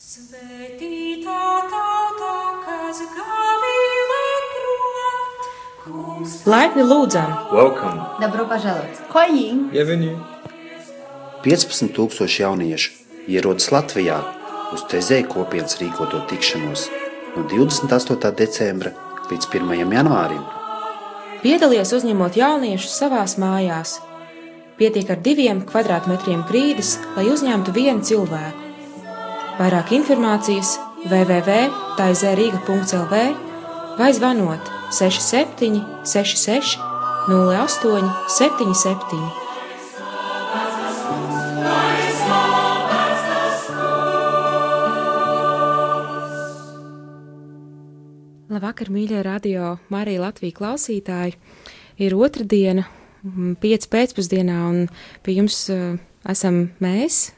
Svētītā tauta, kas gavīja prom, kungs. Laipni lūdzam! Welcome! Dobro pažēlot! Kojiņ! Bienvenue! 15,000 jauniešu ierodas Latvijā uz Tezēja kopienas rīkoto tikšanos no 28. decembra līdz 1. janvārim. Piedalies uzņemot jauniešus savās mājās. Pietiek ar diviem kvadrātmetriem grīdas, lai uzņemtu vienu cilvēku. Vairāk informācijas www.taizērīga.lv vai zvanot 67 66 08 77. Labvakar, mīļie radio Marija Latvijas klausītāji! Ir otra diena, mm, pieci pēcpusdienā, un pie jums uh, esam mēs,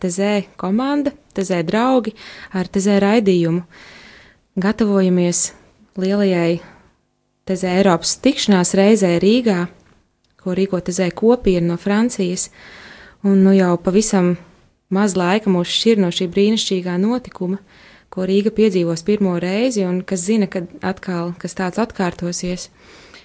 Tezē komanda, Tezē draugi ar Tezē raidījumu. Gatavojamies lielajai Tezē Eiropas tikšanās reizē Rīgā, ko rīko Tezē kopiena no Francijas, un nu jau pavisam maz laika mūs šķir no šī brīnišķīgā notikuma ko Rīga piedzīvos pirmo reizi, un kas zina, kad atkal kas tāds atkārtosies.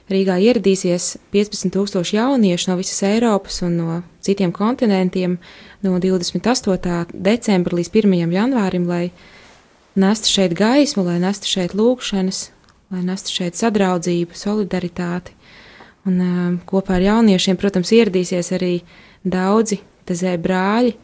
Rīgā ieradīsies 15,000 jauniešu no visas Eiropas un no citiem kontinentiem no 28. decembra līdz 1. janvārim, lai nestu šeit gaismu, lai nestu šeit lūgšanas, lai nestu šeit sadraudzību, solidaritāti. Un uh, kopā ar jauniešiem, protams, ieradīsies arī daudzi tezē brāļi,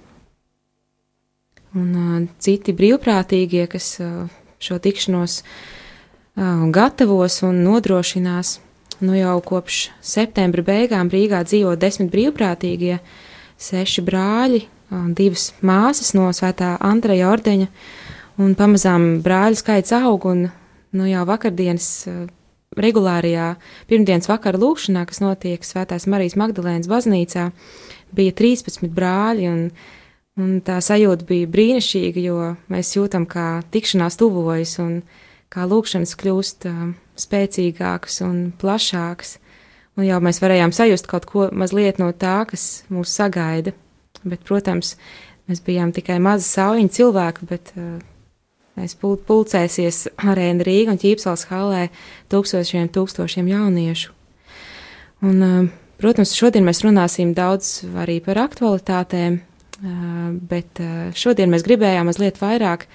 un uh, citi brīvprātīgie, kas uh, šo tikšanos uh, gatavos un nodrošinās. Nu jau kopš septembra beigām Rīgā dzīvo desmit brīvprātīgie, seši brāļi, divas māsas no Svētā Andreja ordeņa, un pamazām brāļu skaits aug, un nu jau vakardienas regulārajā pirmdienas vakara lūkšanā, kas notiek Svētās Marijas Magdalēnas baznīcā, bija 13 brāļi, un Un tā sajūta bija brīnišķīga, jo mēs jūtam, kā tikšanās tuvojas un kā lūkšanas kļūst uh, spēcīgākas un plašākas. Un jau mēs varējām sajust kaut ko mazliet no tā, kas mūs sagaida. Bet, protams, mēs bijām tikai mazi sauļiņi cilvēki, bet uh, mēs pul pulcēsies arēna Rīga un Ķīpsals halē tūkstošiem, tūkstošiem jauniešu. Un, uh, protams, šodien mēs runāsim daudz arī par aktualitātēm, bet šodien mēs gribējām mazliet vairāk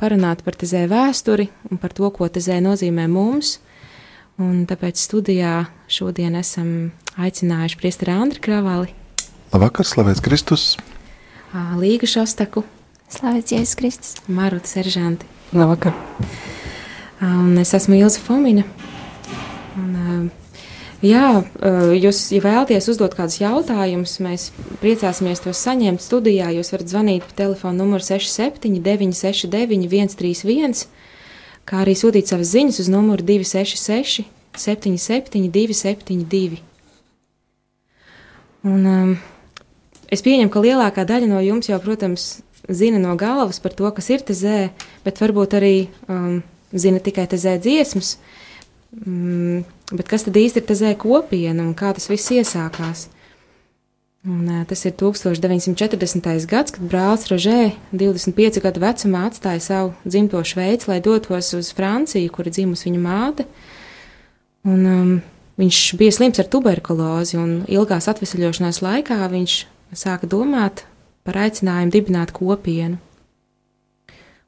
parunāt par tezē vēsturi un par to, ko tezē nozīmē mums. Un tāpēc studijā šodien esam aicinājuši priesteri Andri Kravali, Labvakar, slavēts Kristus! Līga Šostaku, Slavēts Jēzus Kristus! Maruta Seržanti. Labvakar! Un es esmu Ilza Fomina. Un, Jā, jūs, ja vēlaties uzdot kādus jautājumus, mēs priecāsimies tos saņemt studijā. Jūs varat zvanīt pa telefonu numuru 67, 969, 131, kā arī sūtīt savas ziņas uz numuru 266, 77, 272. Un, um, es pieņemu, ka lielākā daļa no jums jau, protams, zina no galvas par to, kas ir tezē, bet varbūt arī um, zina tikai tezē dziesmas. Mm, bet kas tad īsti ir tezē kopiena un kā tas viss iesākās? Un, tas ir 1940. gads, kad brālis Rožē 25 gadu vecumā atstāja savu dzimto Šveici, lai dotos uz Franciju, kur ir dzimusi viņa māte. Un, um, viņš bija slims ar tuberkulozi, un ilgās atvesaļošanās laikā viņš sāka domāt par aicinājumu dibināt kopienu.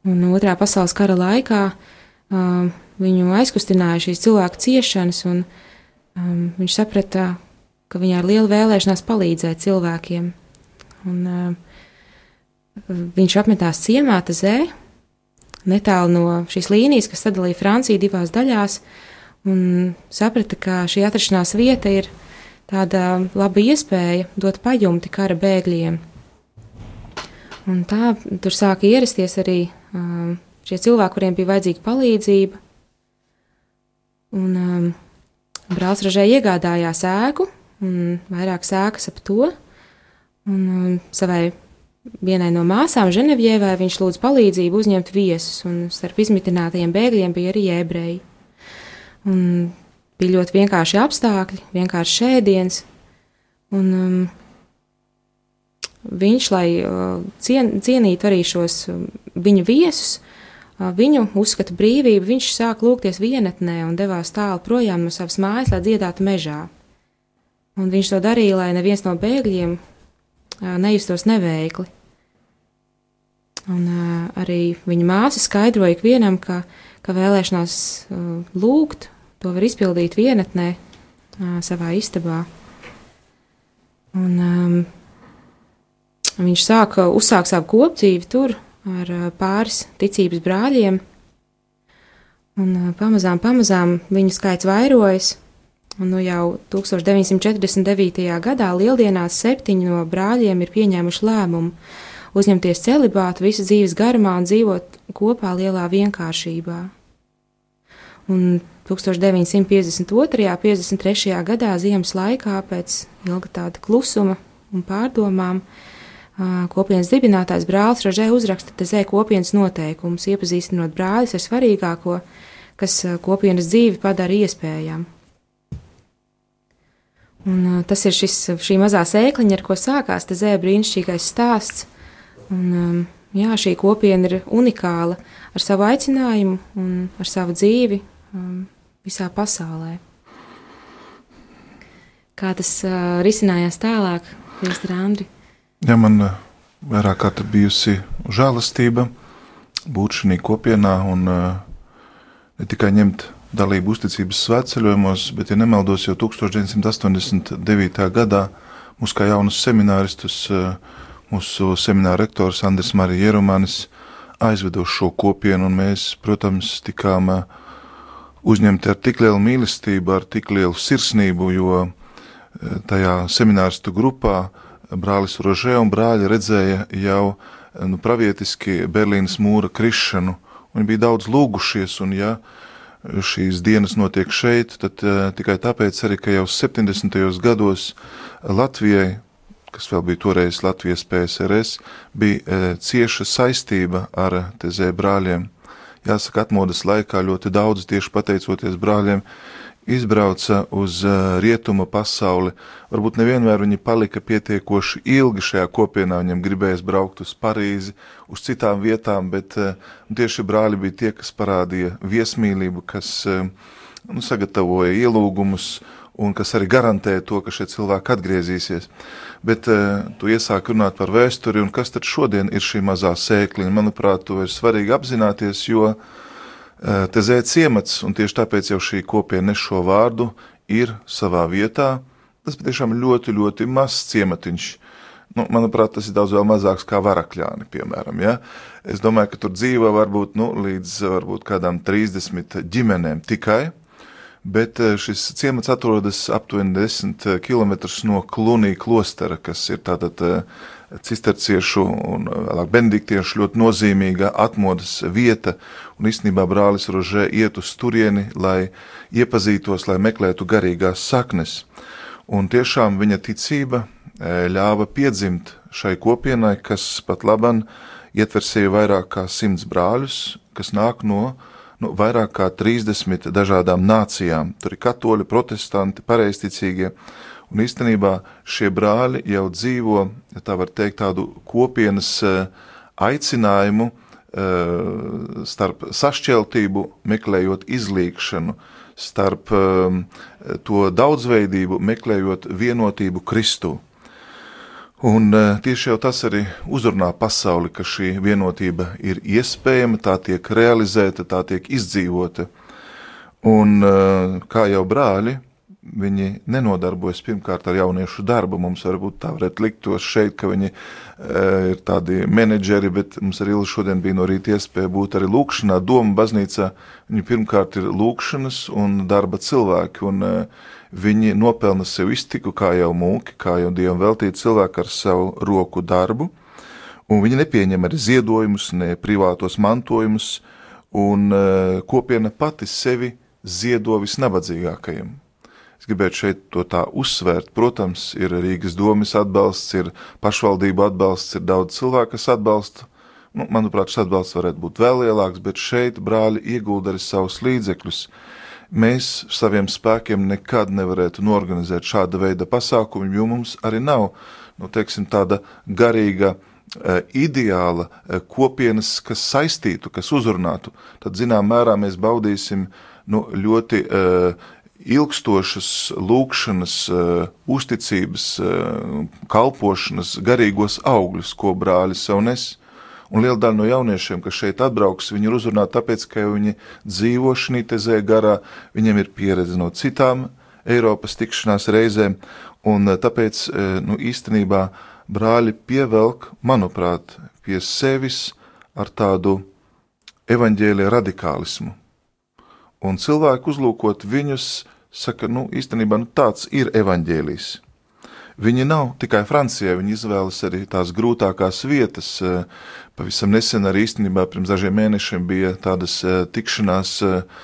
Un otrā pasaules kara laikā um, viņu aizkustināja šīs cilvēku ciešanas, un um, viņš saprata, ka viņai ir liela vēlēšanās palīdzēt cilvēkiem. Un, um, viņš apmetās ciemā Tazē, netālu no šīs līnijas, kas sadalīja Franciju divās daļās, un saprata, ka šī atrašanās vieta ir tāda laba iespēja dot pajumti kara bēgļiem. Un tā tur sāka ierasties arī um, šie cilvēki, kuriem bija vajadzīga palīdzība, Un um, brālis ražē iegādājās ēku, un vairāk sēkas ap to. Un um, savai vienai no māsām, Ženevjēvai, viņš lūdz palīdzību uzņemt viesus, un starp izmitinātajiem bēgļiem bija arī ebreji. Un bija ļoti vienkārši apstākļi, vienkārši šēdiens. Un, um, viņš, lai cien, cienītu arī šos viņa viesus, viņu uzskata brīvību, viņš sāk lūgties vienatnē un devās tālu projām no savas mājas, lai dziedātu mežā. Un viņš to darīja, lai neviens no bēgļiem nejustos neveikli. Un arī viņa māsa skaidroja ikvienam, ka, ka vēlēšanās lūgt to var izpildīt vienatnē savā istabā. Un, um, viņš sāka uzsākt savu kopdzīvi tur ar pāris ticības brāļiem. Un pamazām, pamazām viņa skaits vairojas, un nu jau 1949. gadā lieldienās septiņi no brāļiem ir pieņēmuši lēmumu uzņemties celibātu visu dzīves garumā un dzīvot kopā lielā vienkāršībā. Un 1952. un 53. gadā ziemas laikā pēc ilga tāda klusuma un pārdomām kopienas dibinātājs brālis Rožē uzraksta tezē kopienas noteikumus, iepazīstinot brāļus ar svarīgāko, kas kopienas dzīvi padara iespējamu. Un, tas ir šis, šī mazā sēkliņa, ar ko sākās tezē brīnišķīgais stāsts. Un, jā, šī kopiena ir unikāla ar savu aicinājumu un ar savu dzīvi visā pasaulē. Kā tas risinājās tālāk, Kristīna Andri? Ja man uh, vairāk kārt bijusi žēlastība būt šajā kopienā un uh, ne tikai ņemt dalību uzticības svētceļojumos, bet, ja nemaldos, jau 1989. gadā mūs kā jaunus semināristus, uh, mūsu semināra rektors Andris Marija Jeromanis aizveda uz šo kopienu, un mēs, protams, tikām uzņemti ar tik lielu mīlestību, ar tik lielu sirsnību, jo tajā semināristu grupā brālis Rožē un brāļi redzēja jau nu, pravietiski Berlīnas mūra krišanu. Viņi bija daudz lūgušies, un ja šīs dienas notiek šeit, tad uh, tikai tāpēc arī, ka jau 70. gados Latvijai, kas vēl bija toreiz Latvijas PSRS, bija uh, cieša saistība ar Tezē brāļiem jāsaka, atmodas laikā ļoti daudz tieši pateicoties brāļiem izbrauca uz uh, rietumu pasauli. Varbūt nevienmēr viņi palika pietiekoši ilgi šajā kopienā, viņam gribējās braukt uz Parīzi, uz citām vietām, bet uh, tieši brāļi bija tie, kas parādīja viesmīlību, kas uh, nu, sagatavoja ielūgumus un kas arī garantē to, ka šie cilvēki atgriezīsies. Bet uh, tu iesāki runāt par vēsturi, un kas tad šodien ir šī mazā sēkliņa? Manuprāt, to ir svarīgi apzināties, jo uh, te zē ciemats, un tieši tāpēc jau šī kopiena nes šo vārdu, ir savā vietā. Tas patiešām ļoti, ļoti mazs ciematiņš. Nu, manuprāt, tas ir daudz mazāks kā varakļāni, piemēram. Ja? Es domāju, ka tur dzīvo varbūt nu, līdz varbūt kādām 30 ģimenēm tikai bet šis ciemats atrodas aptuveni 10 eh, km no Klunī klostera, kas ir tātad cisterciešu un vēlāk benediktiešu ļoti nozīmīga atmodas vieta, un īstenībā brālis Rožē iet uz turieni, lai iepazītos, lai meklētu garīgās saknes. Un tiešām viņa ticība ļāva piedzimt šai kopienai, kas pat laban ietver sevi vairāk kā simts brāļus, kas nāk no uh, nu, vairāk kā 30 dažādām nācijām. Tur ir katoļi, protestanti, pareizticīgie. Un īstenībā šie brāļi jau dzīvo, tā var teikt, tādu kopienas eh, aicinājumu eh, starp sašķeltību, meklējot izlīkšanu, starp eh, to daudzveidību, meklējot vienotību Kristu. Un tieši jau tas arī uzrunā pasauli, ka šī vienotība ir iespējama, tā tiek realizēta, tā tiek izdzīvota. Un kā jau brāļi, viņi nenodarbojas pirmkārt ar jauniešu darbu. Mums varbūt tā varētu liktos šeit, ka viņi e, ir tādi menedžeri, bet mums arī šodien bija no rīta iespēja būt arī lūkšanā, doma baznīcā. Viņi pirmkārt ir lūkšanas un darba cilvēki. Un, e, Viņi nopelna sev iztiku, kā jau mūki, kā jau dievam veltīti cilvēki ar savu roku darbu, un viņi nepieņem arī ziedojumus, ne privātos mantojumus, un uh, kopiena pati sevi ziedo visnabadzīgākajiem. Es gribētu šeit to tā uzsvērt. Protams, ir Rīgas domas atbalsts, ir pašvaldību atbalsts, ir daudz cilvēku, kas atbalsta. Nu, manuprāt, šis atbalsts varētu būt vēl lielāks, bet šeit brāļi iegulda arī savus līdzekļus. Mēs saviem spēkiem nekad nevarētu norganizēt šāda veida pasākumu, jo mums arī nav nu, teiksim, tāda garīga ideāla kopienas, kas saistītu, kas uzrunātu, tad, zinām, mērā mēs baudīsim nu, ļoti uh, ilgstošas lūkšanas, uh, uzticības, uh, kalpošanas, garīgos augļus, ko brāļi sev nes. Un liela daļa no jauniešiem, kas šeit atbrauks, viņi ir uzrunāti tāpēc, ka viņi dzīvo šī tezē garā, viņiem ir pieredze no citām Eiropas tikšanās reizēm, un tāpēc, nu, īstenībā brāļi pievelk, manuprāt, pie sevis ar tādu evaņģēlija radikālismu. Un cilvēku uzlūkot viņus, saka, nu, īstenībā nu, tāds ir evaņģēlijs. Viņi nav tikai Francijā, viņi izvēlas arī tās grūtākās vietas. Eh, pavisam nesen arī īstenībā pirms dažiem mēnešiem bija tādas eh, tikšanās eh,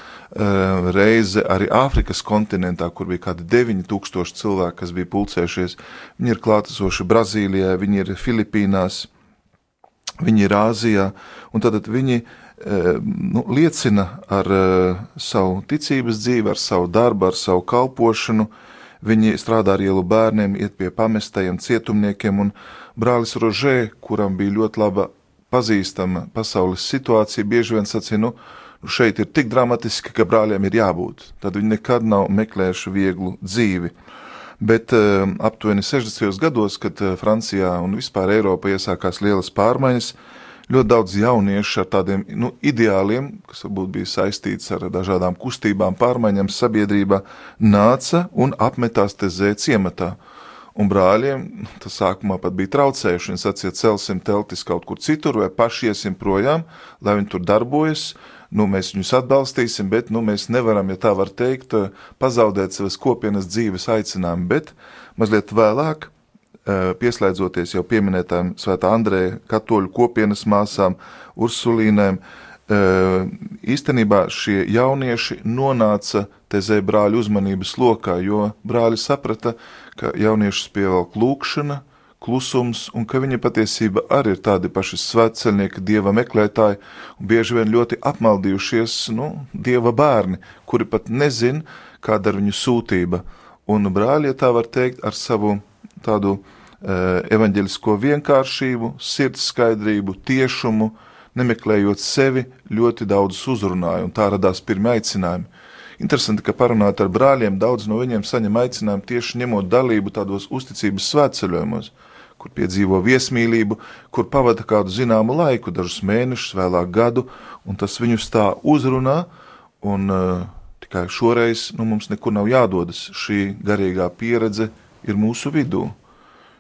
reize arī Āfrikas kontinentā, kur bija kādi 9000 cilvēki, kas bija pulcējušies. Viņi ir klātesoši Brazīlijā, viņi ir Filipīnās, viņi ir Āzijā, un tad viņi nu, liecina ar savu ticības dzīvi, ar savu darbu, ar savu kalpošanu, Viņi strādā ar ielu bērniem, iet pie pamestajiem cietumniekiem, un brālis Rožē, kuram bija ļoti laba pazīstama pasaules situācija, bieži vien sacīja, nu, nu šeit ir tik dramatiski, ka brāļiem ir jābūt. Tad viņi nekad nav meklējuši vieglu dzīvi. Bet uh, aptuveni 60. gados, kad Francijā un vispār Eiropā iesākās lielas pārmaiņas, ļoti daudz jauniešu ar tādiem nu, ideāliem, kas varbūt bija saistīts ar dažādām kustībām, pārmaiņām sabiedrībā, nāca un apmetās te zē ciematā. Un brāļiem tas sākumā pat bija traucējuši. Viņi sacīja, celsim teltis kaut kur citur, vai paši iesim projām, lai viņi tur darbojas. Nu, mēs viņus atbalstīsim, bet nu, mēs nevaram, ja tā var teikt, pazaudēt savas kopienas dzīves aicinājumu. Bet mazliet vēlāk pieslēdzoties jau pieminētām Svētā Andrēja katoļu kopienas māsām, Ursulīnēm, eh, īstenībā šie jaunieši nonāca tezē brāļu uzmanības lokā, jo brāļi saprata, ka jauniešus pievelk lūkšana, klusums, un ka viņi patiesība arī ir tādi paši svētceļnieki, dieva meklētāji, un bieži vien ļoti apmaldījušies, nu, dieva bērni, kuri pat nezin, kāda ir viņu sūtība. Un brāļi, ja tā var teikt, ar savu tādu uh, Eh, evaņģelisko vienkāršību, sirds skaidrību, tiešumu, nemeklējot sevi, ļoti daudz uzrunāja, un tā radās pirmie aicinājumi. Interesanti, ka parunāt ar brāļiem, daudz no viņiem saņem aicinājumu tieši ņemot dalību tādos uzticības svētceļojumos, kur piedzīvo viesmīlību, kur pavada kādu zināmu laiku, dažus mēnešus, vēlāk gadu, un tas viņus tā uzrunā, un uh, tikai šoreiz nu, mums nekur nav jādodas. Šī garīgā pieredze ir mūsu vidū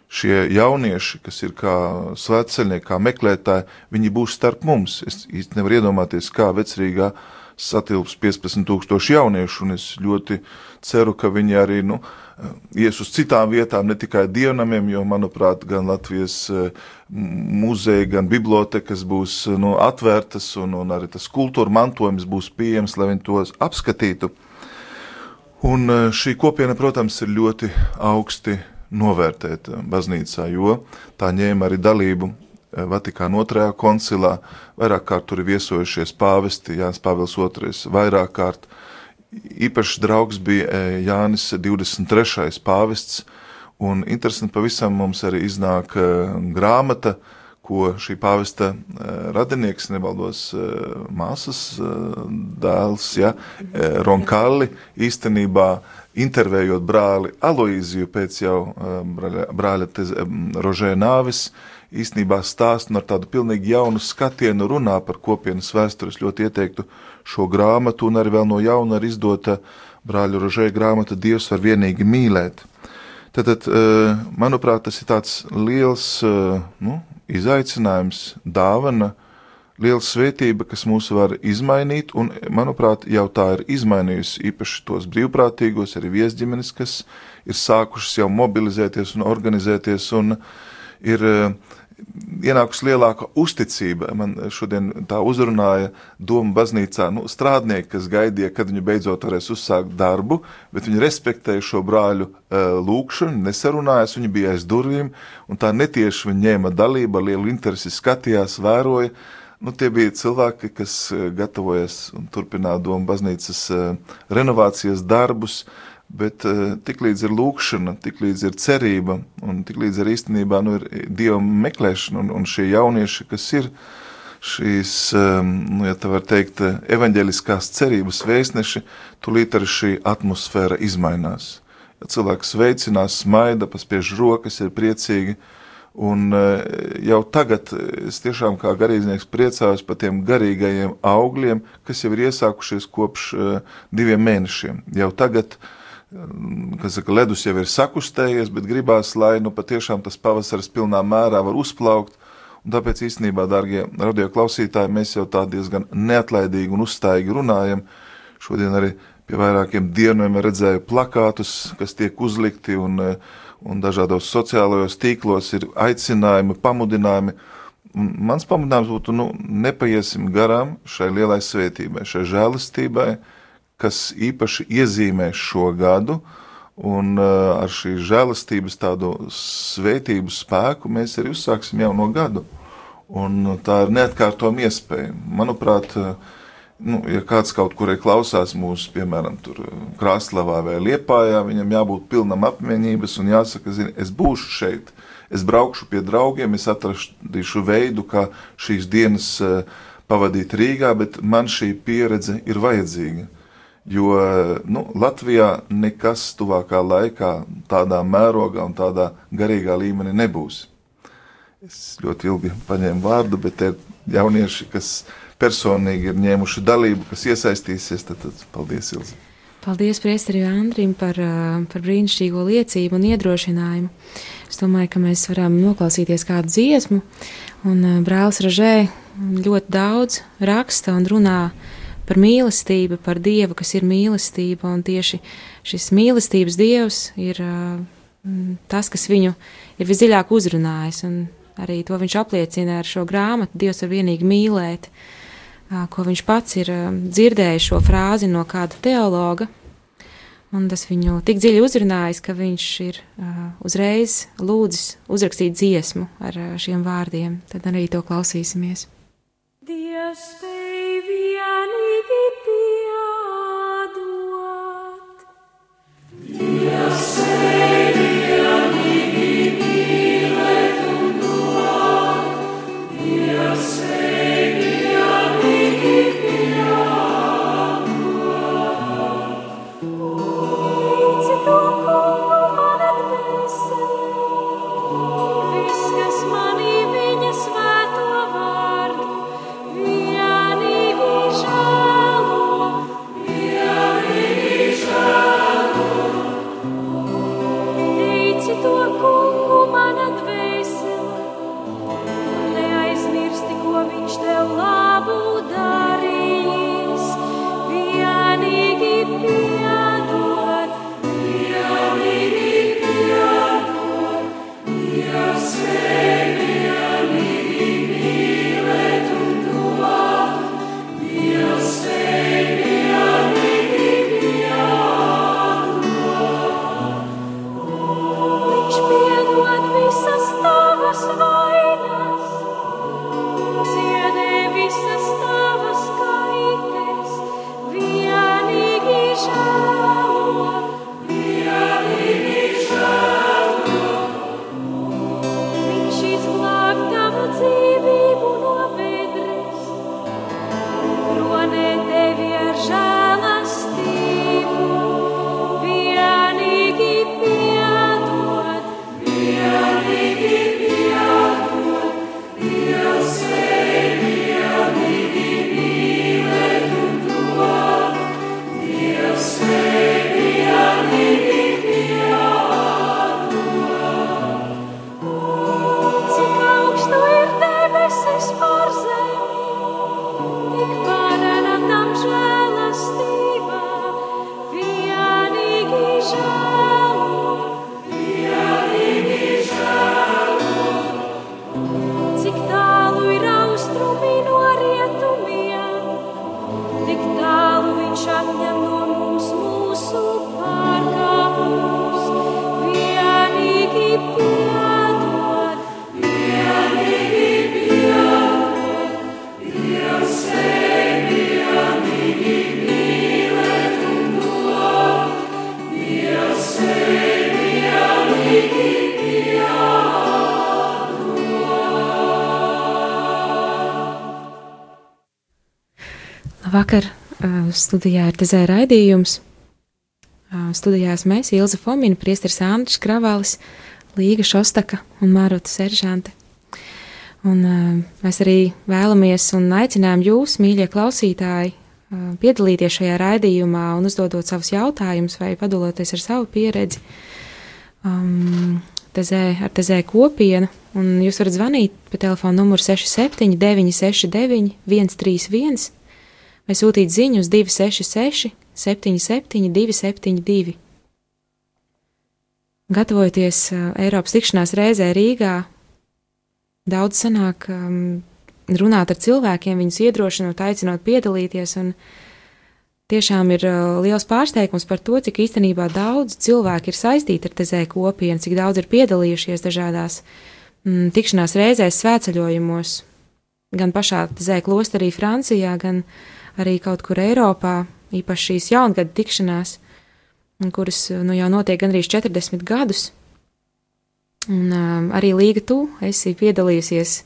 šie jaunieši, kas ir kā svētceļnieki, kā meklētāji, viņi būs starp mums. Es īsti nevaru iedomāties, kā vecrīgā satilps 15,000 jauniešu, un es ļoti ceru, ka viņi arī nu, ies uz citām vietām, ne tikai dievnamiem, jo, manuprāt, gan Latvijas muzeja, gan bibliotekas būs nu, atvērtas, un, un arī tas kultūra mantojums būs pieejams, lai viņi tos apskatītu. Un eh, šī kopiena, protams, ir ļoti augsti novērtēt eh, baznīcā, jo tā ņēma arī dalību eh, Vatikāna otrajā koncilā, vairāk kārt tur ir viesojušies pāvesti, Jānis Pāvils II, vairāk kārt. Īpašs draugs bija eh, Jānis 23. pāvests, un interesanti pavisam mums arī iznāk grāmata, ko šī pāvesta radinieks, nebaldos māsas dēls, ja, Ronkali, īstenībā intervējot brāli Aloīziju pēc jau um, brāļa, brāļa tez, um, Rožē nāvis, īstenībā stāst un ar tādu pilnīgi jaunu skatienu runā par kopienas vēstures. Ļoti ieteiktu šo grāmatu un arī vēl no jauna ir izdota brāļa Rožē grāmata Dievs var vienīgi mīlēt. Tātad, uh, manuprāt, tas ir tāds liels uh, nu, izaicinājums, dāvana, liela svētība, kas mūs var izmainīt, un, manuprāt, jau tā ir izmainījusi īpaši tos brīvprātīgos, arī viesģimenes, kas ir sākušas jau mobilizēties un organizēties, un ir uh, ienākusi lielāka uzticība. Man šodien tā uzrunāja Doma baznīcā nu, strādnieki, kas gaidīja, kad viņi beidzot varēs uzsākt darbu, bet viņi respektēja šo brāļu uh, lūkšanu, nesarunājās, viņi bija aiz durvīm, un tā netieši viņi ņēma dalību, ar lielu interesi skatījās, vēroja, uh, Nu, tie bija cilvēki, kas eh, gatavojas un turpināja domu baznīcas eh, renovācijas darbus, Bet uh, tiklīdz ir lūkšana, tiklīdz ir cerība un tiklīdz ir īstenībā nu, ir dieva meklēšana un, un šie jaunieši, kas ir šīs, nu, ja tā var teikt, evaņģeliskās cerības vēstneši, tulīt arī šī atmosfēra izmainās. Ja cilvēks veicinās, smaida, paspiež rokas, ir priecīgi, un uh, jau tagad es tiešām kā garīdznieks priecājos par tiem garīgajiem augļiem, kas jau ir iesākušies kopš uh, diviem mēnešiem. Jau tagad uh, kas saka, ledus jau ir sakustējies, bet gribās, lai nu patiešām tas pavasaris pilnā mērā var uzplaukt. Un tāpēc īstenībā, darbie radio klausītāji, mēs jau tā diezgan neatlaidīgi un uzstājīgi runājam. Šodien arī pie vairākiem dieniem redzēju plakātus, kas tiek uzlikti, un, un dažādos sociālajos tīklos ir aicinājumi, pamudinājumi. Un mans pamudinājums būtu, nu, nepaiesim garām šai lielai svētībai, šai žēlastībai, kas īpaši iezīmē šo gadu, un uh, ar šī žēlastības tādu svētību spēku mēs arī uzsāksim jauno gadu. Un tā ir neatkārtojama iespēja. Manuprāt, uh, nu, ja kāds kaut kur klausās mūsu, piemēram, Krasnodarbā vai Liepājā, viņam jābūt pilnam apmierinātības un jāsaka, zini, es būšu šeit, es braukšu pie draugiem, es atradīšu veidu, kā šīs dienas uh, pavadīt Rīgā, bet man šī pieredze ir vajadzīga. Jo nu, Latvijā nekas tuvākā laikā tādā mērogā un tādā garīgā līmenī nebūs. Es ļoti ilgi paņēmu vārdu, bet ir jaunieši, kas personīgi ir ņēmuši dalību, kas iesaistīsies. Tad, tad paldies, Ilzi! Paldies Priesterim Andrim par, par brīnišķīgo liecību un iedrošinājumu. Es domāju, ka mēs varam noklausīties kādu dziesmu, un brālis Ražē ļoti daudz raksta un runā par mīlestību, par Dievu, kas ir mīlestība, un tieši šis mīlestības Dievs ir tas, kas viņu ir visdziļāk uzrunājis, un arī to viņš apliecina ar šo grāmatu Dievs var vienīgi mīlēt, uh, ko viņš pats ir dzirdējis šo frāzi no kāda teologa, un tas viņu tik dziļi uzrunājis, ka viņš ir uzreiz lūdzis uzrakstīt dziesmu ar šiem vārdiem, tad arī to klausīsimies. Dievs vienīgi piedot. Dievs studijā ir tezē raidījums. Studijās mēs, Ilza Fomina, priesteris Andris Kravalis, Līga Šostaka un Mārota Seržante. Un mēs arī vēlamies un aicinām jūs, mīļie klausītāji, piedalīties šajā raidījumā un uzdodot savus jautājumus vai padaloties ar savu pieredzi. Um, tezē, ar tezē kopienu, un jūs varat zvanīt pa telefonu numuru 67 969 131 vai sūtīt ziņu uz 266 77 272. Gatavojoties uh, Eiropas tikšanās reizē Rīgā, daudz sanāk um, runāt ar cilvēkiem, viņus iedrošinot, aicinot piedalīties, un tiešām ir uh, liels pārsteigums par to, cik īstenībā daudz cilvēku ir saistīti ar tezē kopienu, cik daudz ir piedalījušies dažādās mm, tikšanās reizēs, svētceļojumos, gan pašā tezē klosterī Francijā, gan arī kaut kur Eiropā, īpaši šīs jaungada tikšanās, kuras nu, jau notiek gandrīz 40 gadus. Un, um, arī Līga, tu esi piedalījusies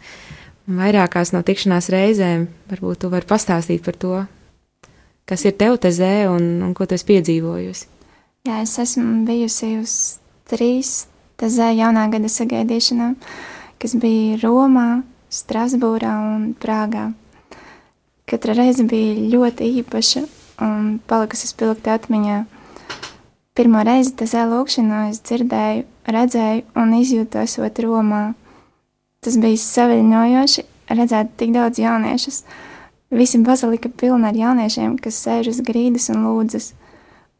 vairākās no tikšanās reizēm. Varbūt tu vari pastāstīt par to, kas ir tev tezē un, un ko tu esi piedzīvojusi. Jā, es esmu bijusi uz trīs tezē jaunā gada sagaidīšanām, kas bija Romā, Strasbūrā un Prāgā. Katra reize bija ļoti īpaša un palikusi spilgti atmiņā. Pirmo reizi tezē lūkšanā es dzirdēju, redzēju un izjūtu esot Romā. Tas bija saviļņojoši redzēt tik daudz jauniešus. Visi bazilika pilna ar jauniešiem, kas sēž uz grīdas un lūdzas.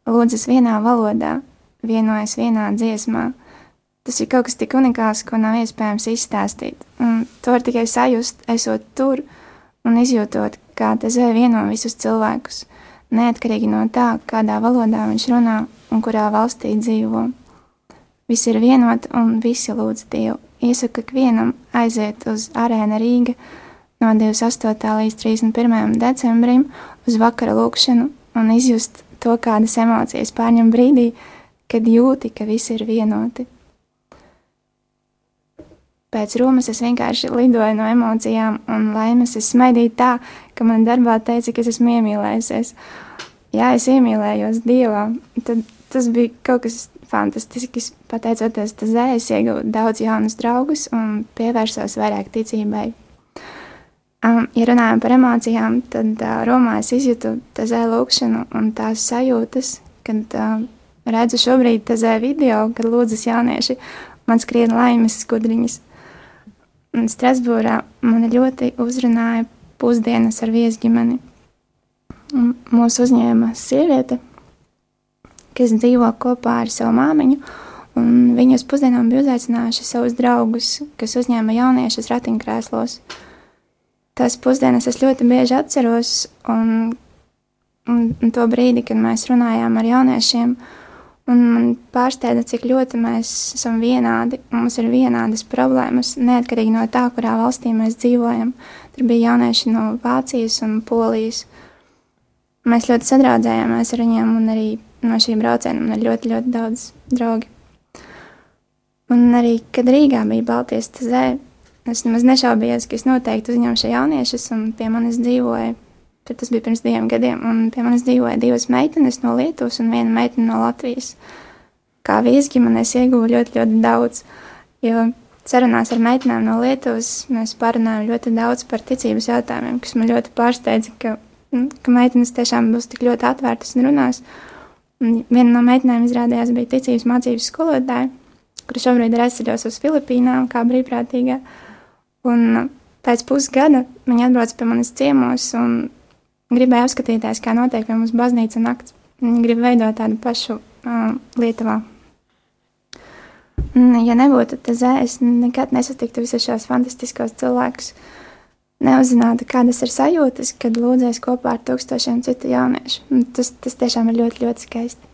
Lūdzas vienā valodā, vienojas vienā dziesmā. Tas ir kaut kas tik unikāls, ko nav iespējams izstāstīt. Un to var tikai sajust, esot tur un izjūtot, kā tezē vieno visus cilvēkus, neatkarīgi no tā, kādā valodā viņš runā un kurā valstī dzīvo. Visi ir vienoti un visi lūdz Dievu. Iesaku ikvienam aiziet uz arēnu Rīga no 28. līdz 31. decembrim uz vakara lūkšanu un izjust to, kādas emocijas pārņem brīdī, kad jūti, ka visi ir vienoti. Pēc Romas es vienkārši lidoju no emocijām un laimes. Es smaidīju tā, ka man darbā teica, ka es esmu iemīlējusies. Jā, es iemīlējos Dievā. Tad tas bija kaut kas fantastisks. Pateicoties tezē, es ieguvu daudz jaunus draugus un pievērsos vairāk ticībai. Um, ja runājam par emocijām, tad uh, Romā es izjūtu tezē lūkšanu un tās sajūtas, kad uh, redzu šobrīd tezē video, kad lūdzas jaunieši, man skrien laimes skudriņas. Strasbūrā mani ļoti uzrunāja pusdienas ar viesģimeni. Mūs uzņēma sieviete, kas dzīvo kopā ar savu māmiņu, un viņa uz pusdienām bija uzaicinājuši savus draugus, kas uzņēma jauniešus ratiņkrēslos. Tās pusdienas es ļoti bieži atceros, un, un, un to brīdi, kad mēs runājām ar jauniešiem, un man pārsteidza, cik ļoti mēs esam vienādi, mums ir vienādas problēmas, neatkarīgi no tā, kurā valstī mēs dzīvojam. Tur bija jaunieši no Vācijas un Polijas. Mēs ļoti sadraudzējāmies ar viņiem, un arī no šīm braucieniem man ir ļoti, ļoti daudz draugi. Un arī, kad Rīgā bija Baltijas tezē, es nemaz nešaubījos, ka es noteikti uzņemšu jauniešus, un pie manis dzīvoja, tad tas bija pirms diviem gadiem, un pie manis dzīvoja divas meitenes no Lietuvas un viena meitene no Latvijas. Kā viesģimenēs ieguvu ļoti, ļoti daudz, jo sarunās ar meitenēm no Lietuvas mēs parunājam ļoti daudz par ticības jautājumiem, kas man ļoti pārsteidza, ka, nu, ka meitenes tiešām būs tik ļoti atvērtas un runās. Un viena no meitenēm izrādījās bija ticības mācības skolotāja, kura šobrīd ir aizceļos uz Filipīnām kā brīvprātīgā. Un pēc pusgada viņa atbrauca pie manis ciemos un gribēja apskatīties, kā notiek pie mums baznīca nakts. Viņa grib veidot tādu pašu uh, Lietuvā. Un, ja nebūtu tezē, es nekad nesatiktu visus šos fantastiskos cilvēkus. Neuzzinātu, kādas ir sajūtas, kad lūdzēs kopā ar tūkstošiem citu jauniešu. Un Tas, tas tiešām ir ļoti, ļoti skaisti.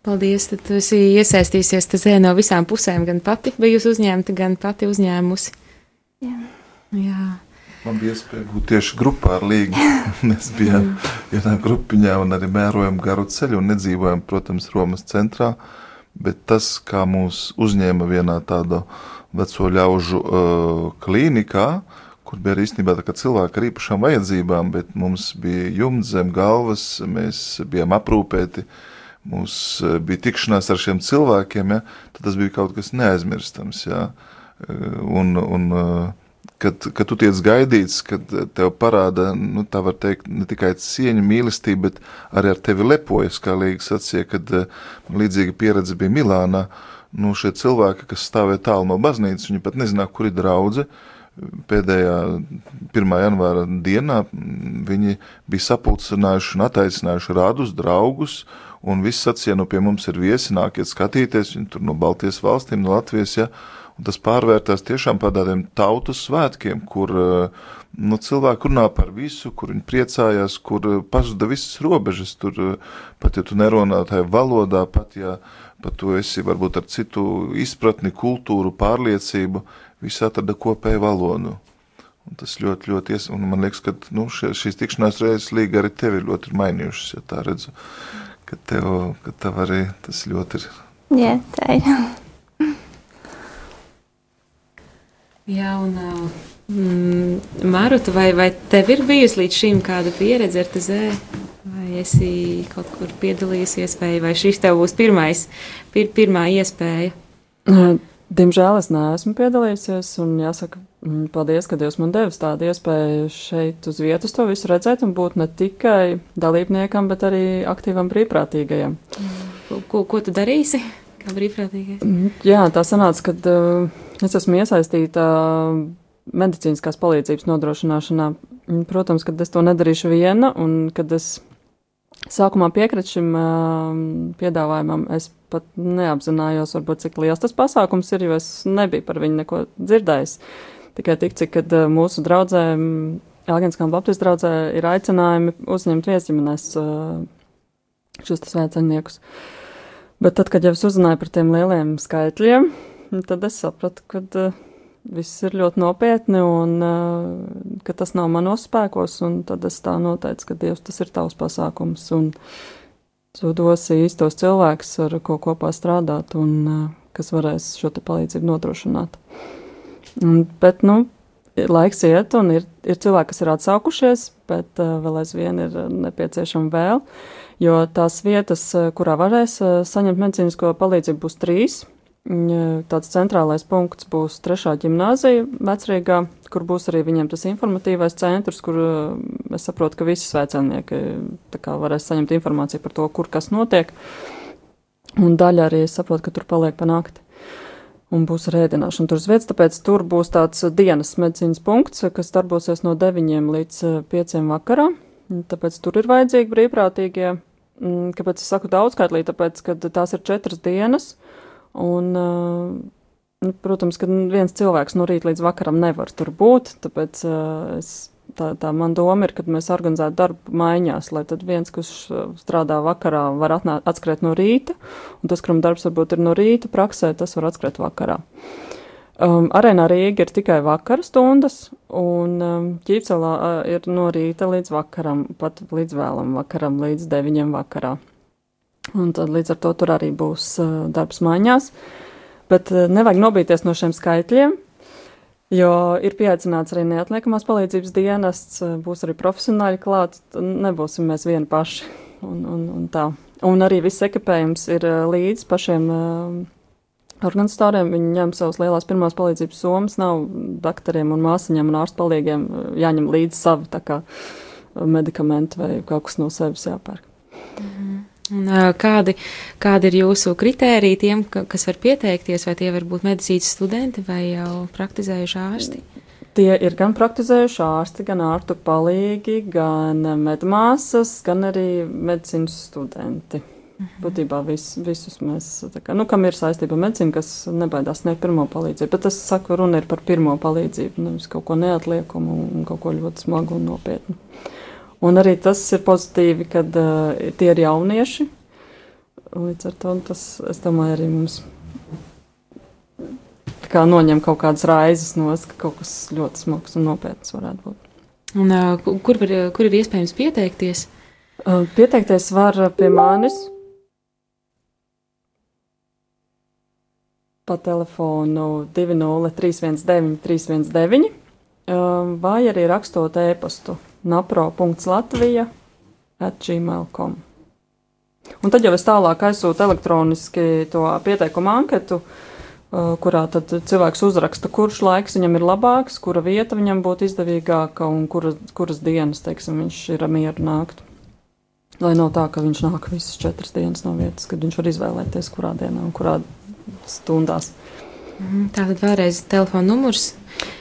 Paldies, tad tu esi iesaistījusies tezē no visām pusēm, gan pati bijusi uzņemta, gan pati uzņēmusi. Jā. Jā. Man bija iespēja būt tieši grupā ar Līgu. Mēs bijām vienā grupiņā un arī mērojam garu ceļu un nedzīvojam, protams, Romas centrā. Bet tas, kā mūs uzņēma vienā tādā veco ļaužu uh, klīnikā, kur bija arī īstenībā cilvēki ar īpašām vajadzībām, bet mums bija jumts zem galvas, mēs bijām aprūpēti, mums eh, bija tikšanās ar šiem cilvēkiem, ja, tad tas bija kaut kas neaizmirstams, ja, un, un kad, kad tu tiec gaidīts, kad tev parāda, nu, tā var teikt, ne tikai cieņa, mīlestība, bet arī ar tevi lepojas, kā Līga sacīja, kad man līdzīga pieredze bija Milānā, nu, šie cilvēki, kas stāvēja tālu no baznīcas, viņi pat nezināja, kur ir draudze, pēdējā 1. janvāra dienā viņi bija sapulcinājuši un attaicinājuši radus, draugus, un viss sacīja, nu pie mums ir viesi, nākiet skatīties, viņi tur no Baltijas valstīm, no Latvijas, ja, un tas pārvērtās tiešām par tādiem tautas svētkiem, kur nu, cilvēki runā par visu, kur viņi priecājās, kur pazuda visas robežas, tur pat ja tu nerunā tajā valodā, pat ja pat tu esi varbūt ar citu izpratni, kultūru, pārliecību, visi atrada kopēju valodu. Un tas ļoti, ļoti ies, un man liekas, ka nu, šie, šīs tikšanās reizes līga arī tevi ļoti ir mainījušas, ja tā redzu, ka tev, ka tev arī tas ļoti ir. Jā, tā ir. Jā, un mm, Maruta, vai, vai tev ir bijusi līdz šim kāda pieredze ar tezē? Vai esi kaut kur piedalījusies, vai, vai šis tev būs pirmais, pir, pirmā iespēja? Diemžēl es neesmu piedalījusies, un jāsaka, mm, paldies, ka Dievs man devis tādu iespēju šeit uz vietas to visu redzēt un būt ne tikai dalībniekam, bet arī aktīvam brīvprātīgajam. Ko, ko, ko tu darīsi kā brīvprātīgais? Mm, Jā, tā sanāca, ka uh, es esmu iesaistīta medicīniskās palīdzības nodrošināšanā. Mm, Protams, ka es to nedarīšu viena, un kad es sākumā piekritu šim uh, piedāvājumam, es pat neapzinājos, varbūt, cik liels tas pasākums ir, jo es nebiju par viņu neko dzirdējis. Tikai tik, cik, kad uh, mūsu draudzēm, Elgenskām Baptistu draudzē, ir aicinājumi uzņemt viesģimenēs uh, šos svētceļniekus. Bet tad, kad jau es uzzināju par tiem lieliem skaitļiem, tad es sapratu, ka uh, viss ir ļoti nopietni un uh, ka tas nav manos spēkos, tad es tā noteicu, ka Dievs tas ir tavs pasākums, un tu dosi īstos cilvēkus, ar ko kopā strādāt, un uh, kas varēs šo palīdzību nodrošināt. Un, bet, nu, laiks iet, un ir, ir cilvēki, kas ir atsaukušies, bet uh, vēl aizvien ir nepieciešama vēl, jo tās vietas, kurā varēs uh, saņemt medicīnisko palīdzību, būs trīs. Tāds centrālais punkts būs trešā gimnāzija vecrīgā, kur būs arī viņiem tas informatīvais centrs, kur es saprotu, ka visi svētcelnieki varēs saņemt informāciju par to, kur kas notiek. Un daļa arī es saprotu, ka tur paliek pa nakti. Un būs rēdināšana tur uz vietas, tāpēc tur būs tāds dienas medicīnas punkts, kas darbosies no 9 līdz 5 vakarā. Tāpēc tur ir vajadzīgi brīvprātīgie. Kāpēc es saku daudzskaitlī? Tāpēc, ka tās ir četras dienas. Un, nu, protams, ka viens cilvēks no rīta līdz vakaram nevar tur būt, tāpēc es, tā, tā man doma ir, ka mēs organizētu darbu maiņās, lai tad viens, kas strādā vakarā, var atnāt, atskriet no rīta, un tas, kuram darbs varbūt ir no rīta praksē, tas var atskriet vakarā. Um, arēnā Rīga ir tikai vakara stundas, un um, ķīpcelā uh, ir no rīta līdz vakaram, pat līdz vēlam vakaram, līdz deviņiem vakarā. Un tad līdz ar to tur arī būs uh, darbs mājās. Bet uh, nevajag nobīties no šiem skaitļiem, jo ir pieaicināts arī neatliekamās palīdzības dienests, uh, būs arī profesionāļi klāt, nebūsim mēs vieni paši. Un, un, un, tā. un arī viss ekipējums ir uh, līdz pašiem uh, organizatoriem. Viņi ņem savas lielās pirmās palīdzības summas, nav doktoriem un māsiņām un ārstu palīgiem jāņem līdzi savi kā medikamenti vai kaut kas no sevis jāpērk. Mhm. Un, kādi, kādi ir jūsu kritēriji tiem, kas var pieteikties, vai tie var būt medicīnas studenti vai jau praktizējuši ārsti? Tie ir gan praktizējuši ārsti, gan ārstu palīgi, gan medmāsas, gan arī medicīnas studenti. Mhm. Būtībā vis, visus mēs, kā, nu, kam ir saistība ar medicīnu, kas nebaidās sniegt pirmo palīdzību. Bet es saku, runa ir par pirmo palīdzību, nevis kaut ko neatliekumu un kaut ko ļoti smagu un nopietnu. Un arī tas ir pozitīvi, kad uh, tie ir jaunieši. Līdz ar to tas, es domāju, arī mums kā noņem kaut kādas raizes no ka kaut kas ļoti smags un nopietns varētu būt. Un, uh, kur, var, kur ir iespējams pieteikties? Uh, pieteikties var pie manis pa telefonu 20319 319 um, vai arī rakstot e-pastu napro.latvija atgmail.com. Un tad jau es tālāk aizsūtu elektroniski to pieteikumu anketu, uh, kurā tad cilvēks uzraksta, kurš laiks viņam ir labāks, kura vieta viņam būtu izdevīgāka un kura, kuras dienas, teiksim, viņš ir mieru nākt. Lai nav tā, ka viņš nāk visas četras dienas no vietas, kad viņš var izvēlēties, kurā dienā un kurā stundās. Mhm, Tātad vēlreiz telefona numurs.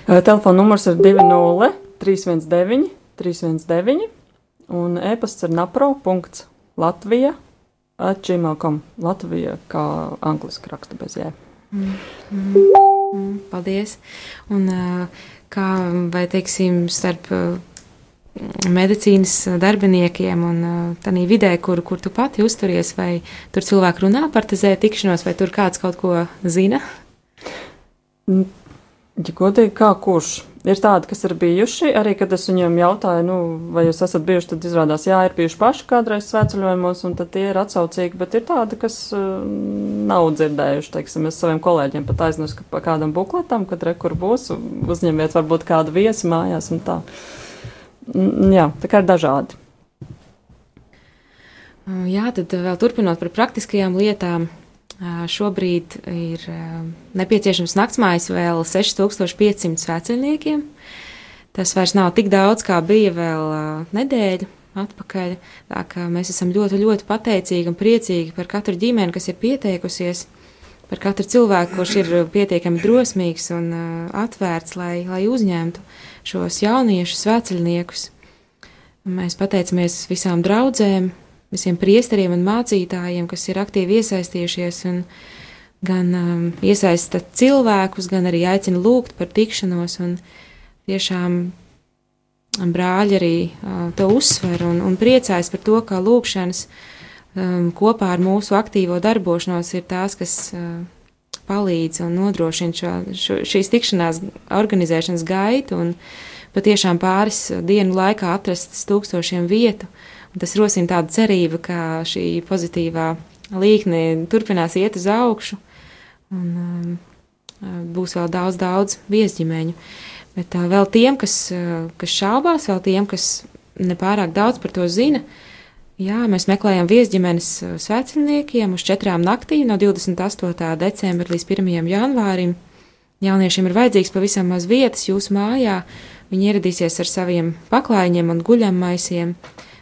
Telefona numurs ir 20 319 319 un e-pasts ir napro.latvija atgmail.com Latvija kā angliski raksta bez jē. Mm, Paldies. Un kā, vai teiksim, starp medicīnas darbiniekiem un tādā vidē, kur, kur tu pati uzturies, vai tur cilvēki runā par tezē tikšanos, vai tur kāds kaut ko zina? Ja godīgi, kā kurš? Ir tādi, kas ir bijuši, arī kad es viņiem jautāju, nu, vai jūs esat bijuši, tad izrādās, jā, ir bijuši paši kādreiz svētceļojumos, un tad tie ir atsaucīgi, bet ir tādi, kas uh, nav dzirdējuši, teiksim, es saviem kolēģiem pat aiznesu pa kādam bukletam, kad rekur būs, uzņemiet varbūt kādu viesi mājās un tā. Mm, Jā, tā kā ir dažādi. Jā, tad vēl turpinot par praktiskajām lietām. Šobrīd ir nepieciešams naktsmājas vēl 6500 vecākiem. Tas vairs nav tik daudz, kā bija vēl ā, nedēļu atpakaļ. Tā kā mēs esam ļoti, ļoti pateicīgi un priecīgi par katru ģimeni, kas ir pieteikusies, par katru cilvēku, kurš ir pietiekami drosmīgs un atvērts, lai, lai uzņemtu šos jauniešus, vecāļniekus. Mēs pateicamies visām draudzēm, visiem priesteriem un mācītājiem, kas ir aktīvi iesaistījušies un gan um, iesaista cilvēkus, gan arī aicina lūgt par tikšanos. Tiešām brāļi arī uh, to uzsver un, un priecājas par to, ka lūkšanas um, kopā ar mūsu aktīvo darbošanos ir tās, kas uh, palīdz un nodrošina šo, šo, šīs tikšanās organizēšanas gaitu un patiešām pāris dienu laikā atrast tūkstošiem vietu. Tas rosina tādu cerību, ka šī pozitīvā līkne turpinās iet uz augšu un um, būs vēl daudz, daudz viesģimeņu. Bet uh, vēl tiem, kas, uh, kas šaubās, vēl tiem, kas nepārāk daudz par to zina, jā, mēs meklējam viesģimenes uh, sveciniekiem uz četrām naktīm no 28. decembra līdz 1. janvārim. Jauniešiem ir vajadzīgs pavisam maz vietas jūsu mājā. Viņi ieradīsies ar saviem paklājiņiem un guļammaisiem.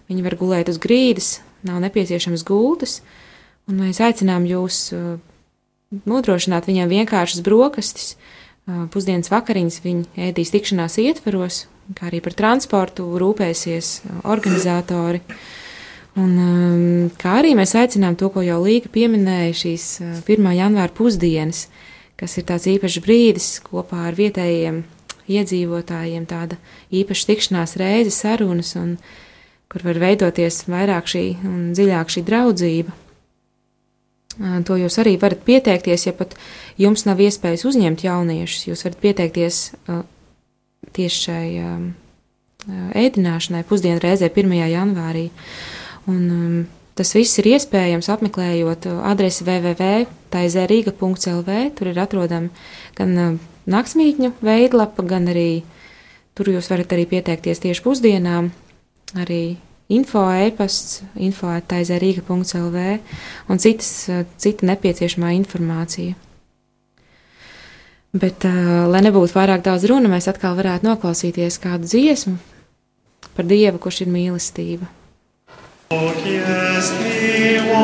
Viņi var gulēt uz grīdas, nav nepieciešams gultas, un mēs aicinām jūs uh, nodrošināt viņiem vienkāršas brokastis, uh, pusdienas vakariņas viņi ēdīs tikšanās ietveros, kā arī par transportu rūpēsies organizatori. Un, um, kā arī mēs aicinām to, ko jau Līga pieminēja, šīs 1. janvāra pusdienas, kas ir tāds īpašs brīdis kopā ar vietējiem iedzīvotājiem, tāda īpaša tikšanās reize, sarunas un kur var veidoties vairāk šī un dziļāk šī draudzība. To jūs arī varat pieteikties, ja pat jums nav iespējas uzņemt jauniešus. Jūs varat pieteikties tieši šai ēdināšanai pusdienu reizē 1. janvārī. Un, tas viss ir iespējams apmeklējot adresi www.taizērīga.lv. Tur ir atrodama gan naktsmītņu veidlapa, gan arī tur jūs varat arī pieteikties tieši pusdienām arī info e-pasts, info.taizērīga.lv un citas, cita nepieciešamā informācija. Bet, uh, lai nebūtu pārāk daudz runa, mēs atkal varētu noklausīties kādu dziesmu par Dievu, kurš ir mīlestība. Jest miłością,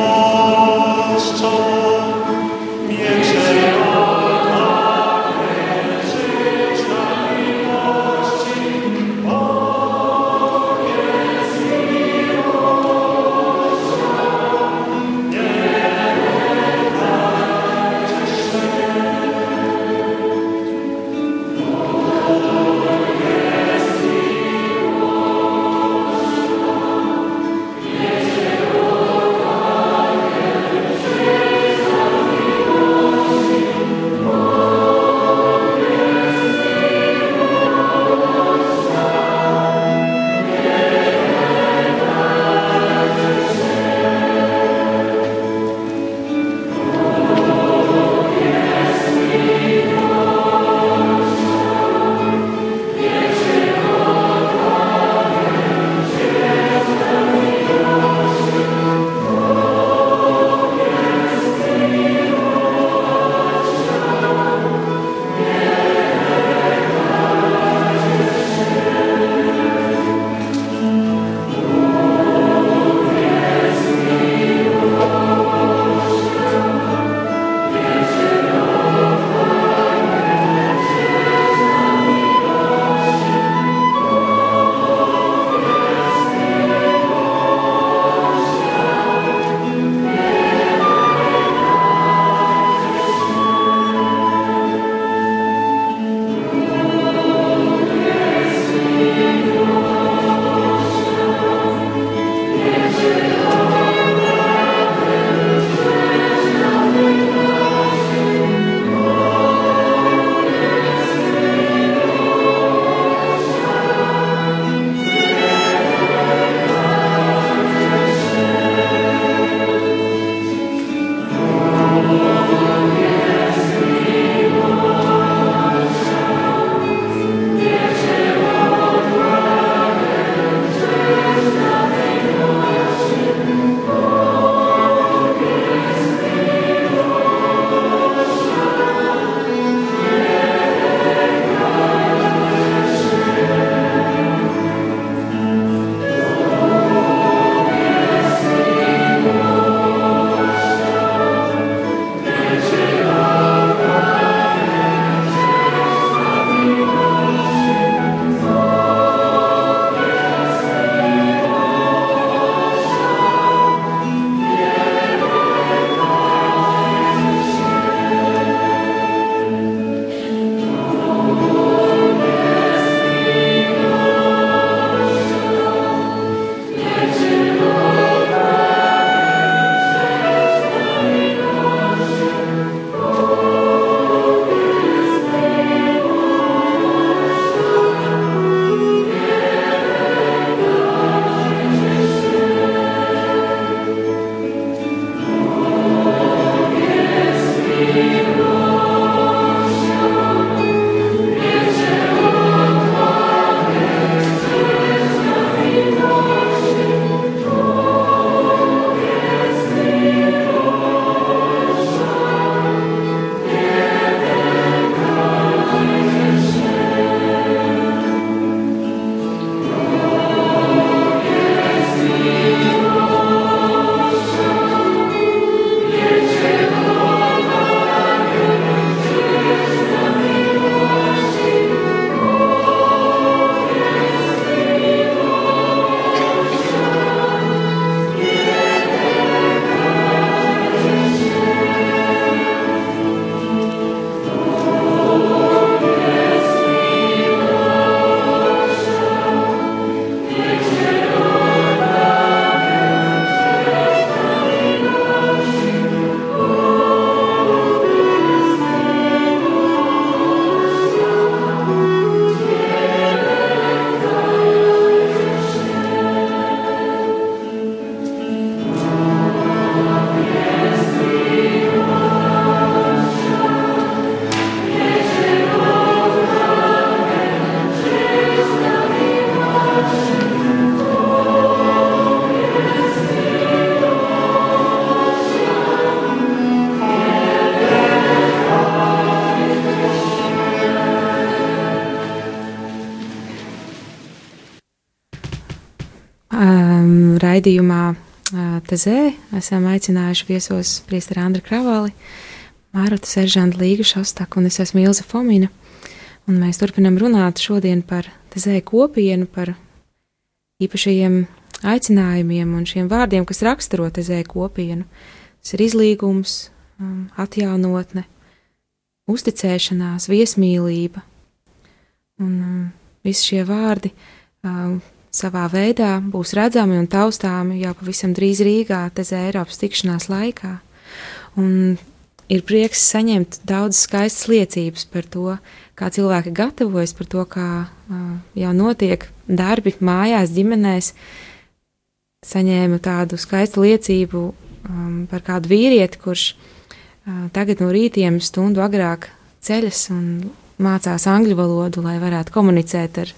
Tezē esam aicinājuši viesos priesteri Andri Kravali, Mārotu Seržantu Līgu Šostaku un es esmu Ilza Fomina. Un mēs turpinam runāt šodien par Tezē kopienu, par īpašajiem aicinājumiem un šiem vārdiem, kas raksturo Tezē kopienu. Tas ir izlīgums, um, atjaunotne, uzticēšanās, viesmīlība. Un um, visi šie vārdi um, savā veidā būs redzami un taustāmi jau pavisam drīz Rīgā, Tezē Eiropas tikšanās laikā. Un ir prieks saņemt daudz skaistas liecības par to, kā cilvēki gatavojas, par to, kā uh, jau notiek darbi mājās, ģimenēs. Saņēmu tādu skaistu liecību um, par kādu vīrieti, kurš uh, tagad no rītiem stundu agrāk ceļas un mācās angļu valodu, lai varētu komunicēt ar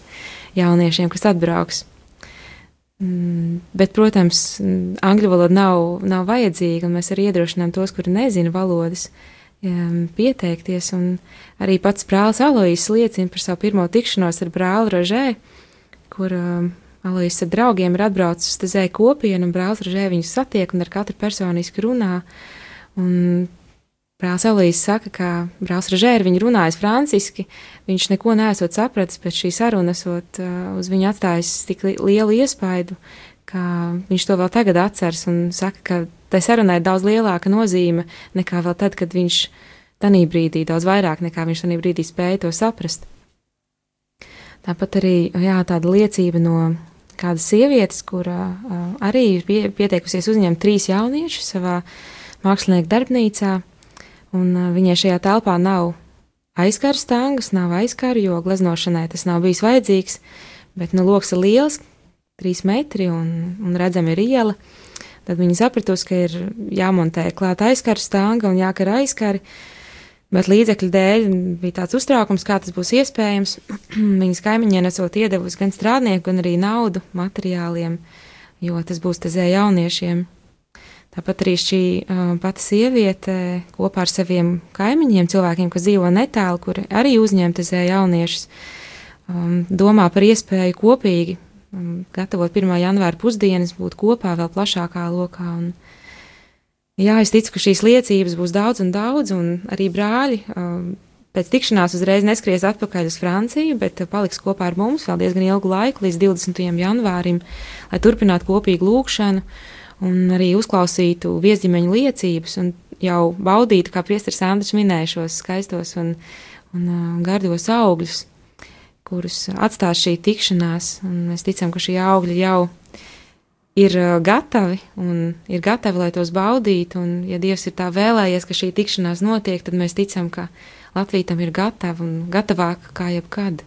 jauniešiem, kas atbrauks. Mm, bet, protams, angļu valoda nav, nav vajadzīga, un mēs arī iedrošinām tos, kuri nezina valodas, pieteikties. Un arī pats brālis Alois liecina par savu pirmo tikšanos ar brāli Rožē, kur Alois ar draugiem ir atbraucis uz tezēju kopienu, un brālis Rožē viņus satiek un ar katru personiski runā. Un Brālis Elīze saka, ka brālis Režēra viņu runājis franciski, viņš neko nesot sapratis, bet šī saruna esot uh, uz viņu atstājis tik li lielu iespaidu, ka viņš to vēl tagad atceras un saka, ka tai sarunai ir daudz lielāka nozīme nekā vēl tad, kad viņš tanī brīdī, daudz vairāk nekā viņš tanī brīdī spēja to saprast. Tāpat arī, jā, tāda liecība no kādas sievietes, kura uh, arī ir pie, pieteikusies uzņemt trīs jauniešus savā mākslinieku darbnīcā, un viņai šajā telpā nav aizkaru stāngas, nav aizkaru, jo gleznošanai tas nav bijis vajadzīgs, bet nu loks ir liels, trīs metri un, un redzami ir iela. Tad viņi sapratusi, ka ir jāmontē klāt aizkaru stanga un jākar aizkari, bet līdzekļu dēļ bija tāds uztraukums, kā tas būs iespējams. Viņas kaimiņiem nesot iedevusi gan strādnieku, gan arī naudu materiāliem, jo tas būs tezē jauniešiem. Tāpat arī šī uh, pati sieviete kopā ar saviem kaimiņiem, cilvēkiem, kas dzīvo netālu, kuri arī uzņemtezē jauniešus, um, domā par iespēju kopīgi um, gatavot 1. janvāra pusdienas, būt kopā vēl plašākā lokā. Un, jā, es ticu, ka šīs liecības būs daudz un daudz, un arī brāļi um, pēc tikšanās uzreiz neskries atpakaļ uz Franciju, bet paliks kopā ar mums vēl diezgan ilgu laiku, līdz 20. janvārim, lai turpinātu kopīgu lūgšanu un arī uzklausītu viesģimeņu liecības un jau baudītu, kā priesteris Andris minēja, šos skaistos un, un gardos augļus, kurus atstās šī tikšanās. Un mēs ticam, ka šie augļi jau ir gatavi un ir gatavi, lai tos baudītu. Un, ja Dievs ir tā vēlējies, ka šī tikšanās notiek, tad mēs ticam, ka Latvija tam ir gatava un gatavāka kā jebkad.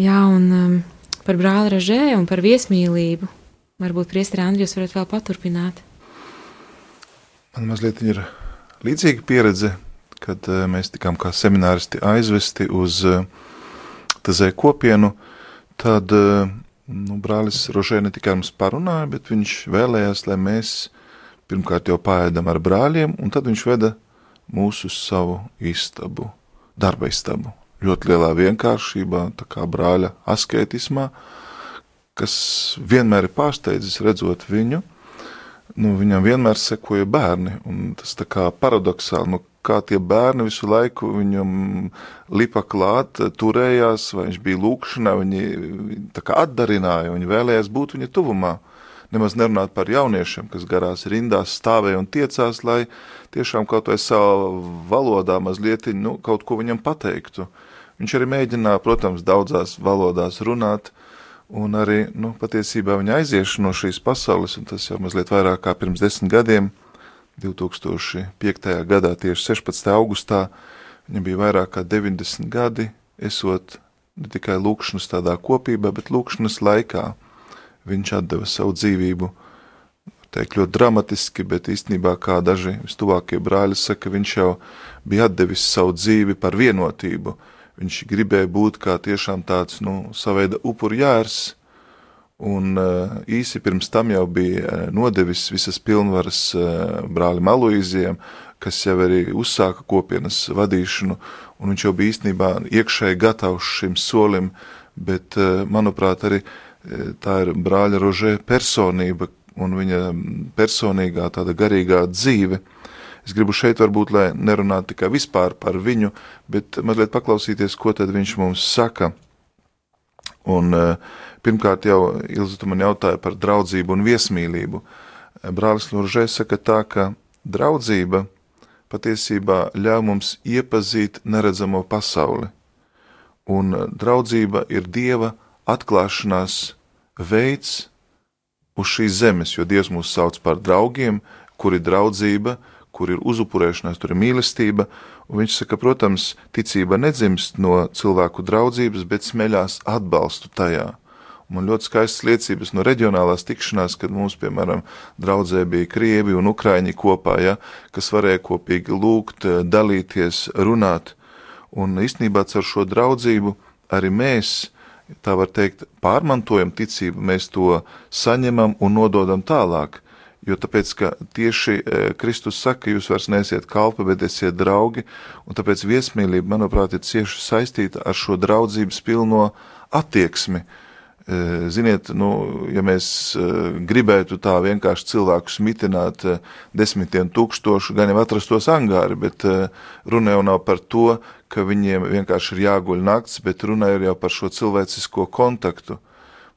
Jā, un um, par brāli ražē un par viesmīlību Varbūt priesteri Andri, jūs varat vēl paturpināt. Man mazliet ir līdzīga pieredze, kad uh, mēs tikām kā semināristi aizvesti uz uh, tazē kopienu, tad uh, nu, brālis Rožē ne tikai mums parunāja, bet viņš vēlējās, lai mēs pirmkārt jau pāēdam ar brāļiem, un tad viņš veda mūsu savu istabu, darba istabu. Ļoti lielā vienkāršībā, tā kā brāļa asketismā, uh, kas vienmēr ir pārsteidzis redzot viņu. Nu, viņam vienmēr sekoja bērni, un tas tā kā paradoxāli, nu, kā tie bērni visu laiku viņam lipa klāt, turējās, vai viņš bija lūkšanā, viņi tā kā atdarināja, viņi vēlējās būt viņa tuvumā. Nemaz nerunāt par jauniešiem, kas garās rindās stāvēja un tiecās, lai tiešām kaut vai savā valodā mazliet nu, kaut ko viņam pateiktu. Viņš arī mēģināja, protams, daudzās valodās runāt, Un arī nu, patiesībā viņa aiziešana no šīs pasaules, un tas jau mazliet vairāk kā pirms desmit gadiem, 2005. gadā, tieši 16. augustā, viņam bija vairāk kā 90 gadi, esot ne tikai lūkšanas tādā kopībā, bet lūkšanas laikā viņš atdeva savu dzīvību. Teikt ļoti dramatiski, bet īstenībā, kā daži vistuvākie brāļi saka, viņš jau bija atdevis savu dzīvi par vienotību, Viņš gribēja būt kā tiešām tāds, nu, saveida upuru jērs, un uh, īsi pirms tam jau bija uh, nodevis visas pilnvaras uh, brālim Aloīzijam, kas jau arī uzsāka kopienas vadīšanu, un viņš jau bija īstenībā iekšēji gatavs šim solim, bet, manuprāt, arī tā ir brāļa Rožē personība un viņa personīgā tāda garīgā dzīve. Es gribu šeit varbūt, lai nerunātu tikai vispār par viņu, bet mazliet paklausīties, ko tad viņš mums saka. Un pirmkārt jau Ilza tu man jautāja par draudzību un viesmīlību. Brālis Loržē saka tā, ka draudzība patiesībā ļauj mums iepazīt neredzamo pasauli. Un draudzība ir Dieva atklāšanās veids uz šīs zemes, jo Dievs mūs sauc par draugiem, kur ir draudzība, kur ir uzupurēšanās, tur ir mīlestība. Un viņš saka, protams, ticība nedzimst no cilvēku draudzības, bet smeļās atbalstu tajā. Man ļoti skaistas liecības no reģionālās tikšanās, kad mums, piemēram, draudzē bija krievi un ukraiņi kopā, ja, kas varēja kopīgi lūgt, dalīties, runāt. Un īstenībā ar šo draudzību arī mēs, tā var teikt, pārmantojam ticību, mēs to saņemam un nododam tālāk. Jo tāpēc, ka tieši Kristus saka, ka jūs vairs neesiet kalpi, bet esiet draugi, un tāpēc viesmīlība, manuprāt, ir cieši saistīta ar šo draudzības pilno attieksmi. Ziniet, nu, ja mēs gribētu tā vienkārši cilvēkus mitināt desmitiem tūkstošu, gan jau atrastos angāri, bet runa jau nav par to, ka viņiem vienkārši ir jāguļ nakts, bet runa ir jau par šo cilvēcisko kontaktu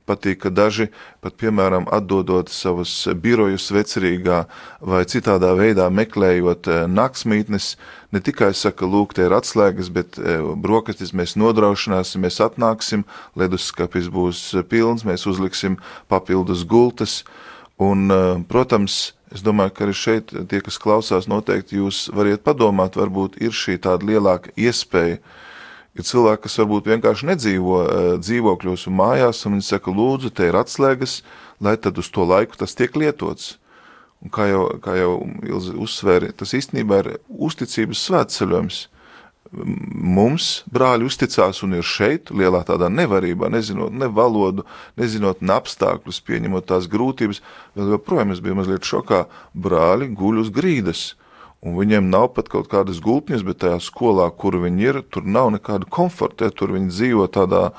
patīk, ka daži pat, piemēram, atdodot savus birojus vecerīgā vai citādā veidā meklējot naktsmītnes, ne tikai saka, lūk, te ir atslēgas, bet brokastis mēs nodrošināsim, mēs atnāksim, leduskapis būs pilns, mēs uzliksim papildus gultas, un, protams, es domāju, ka arī šeit tie, kas klausās, noteikti jūs variet padomāt, varbūt ir šī tāda lielāka iespēja, Ir cilvēki, kas varbūt vienkārši nedzīvo dzīvokļos un mājās, un viņi saka, lūdzu, te ir atslēgas, lai tad uz to laiku tas tiek lietots. Un kā jau, kā jau Ilzi uzsvēra, tas īstenībā ir uzticības svētceļojums. Mums brāļi uzticās un ir šeit, lielā tādā nevarībā, nezinot ne valodu, nezinot ne apstākļus, pieņemot tās grūtības, vēl joprojām es biju mazliet šokā, brāļi guļ uz grīdas un viņiem nav pat kaut kādas gultnes, bet tajā skolā, kur viņi ir, tur nav nekāda komforta, tur viņi dzīvo tādā,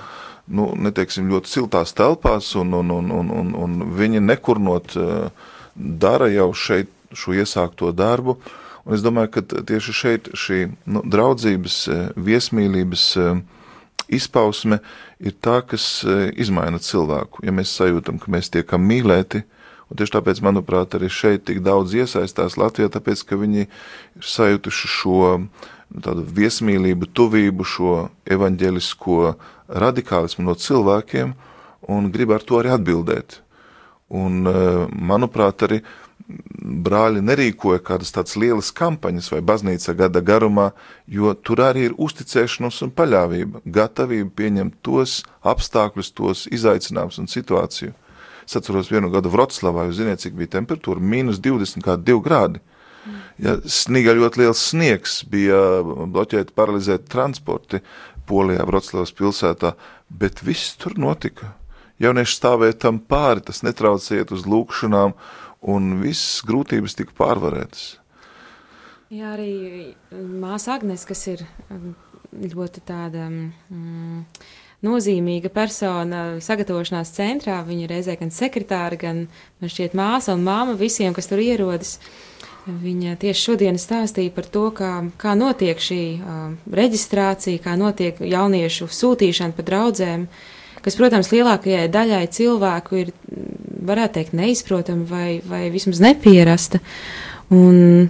nu, neteiksim, ļoti siltās telpās, un, un, un, un, un, un viņi nekurnot dara jau šeit šo iesākto darbu, un es domāju, ka tieši šeit šī nu, draudzības, viesmīlības izpausme ir tā, kas izmaina cilvēku. Ja mēs sajūtam, ka mēs tiekam mīlēti, Un tieši tāpēc, manuprāt, arī šeit tik daudz iesaistās Latvijā, tāpēc, ka viņi ir sajutuši šo nu, tādu viesmīlību, tuvību, šo evaņģelisko radikālismu no cilvēkiem un grib ar to arī atbildēt. Un, eh, manuprāt, arī brāļi nerīkoja kādas tādas lielas kampaņas vai baznīca gada garumā, jo tur arī ir uzticēšanos un paļāvība, gatavība pieņemt tos apstākļus, tos izaicinājumus un situāciju. Es atceros vienu gadu Vroclavā, jūs zināt, cik bija temperatūra - mīnus 20,2 grādi. Ja, sniega ļoti liels sniegs, bija bloķēti, paralizēti transporti Polijā, Vroclavas pilsētā, bet viss tur notika. Jaunieši stāvēja tam pāri, tas netraucēja uz lūkšanām, un visas grūtības tika pārvarētas. Jā, arī māsa Agnes, kas ir ļoti tāda. Mm, nozīmīga persona sagatavošanās centrā. Viņa reizē gan sekretāra, gan man šķiet māsa un māma visiem, kas tur ierodas. Viņa tieši šodien stāstīja par to, kā, kā notiek šī uh, reģistrācija, kā notiek jauniešu sūtīšana pa draudzēm, kas, protams, lielākajai daļai cilvēku ir, varētu teikt, neizprotama vai, vai vismaz nepierasta. Un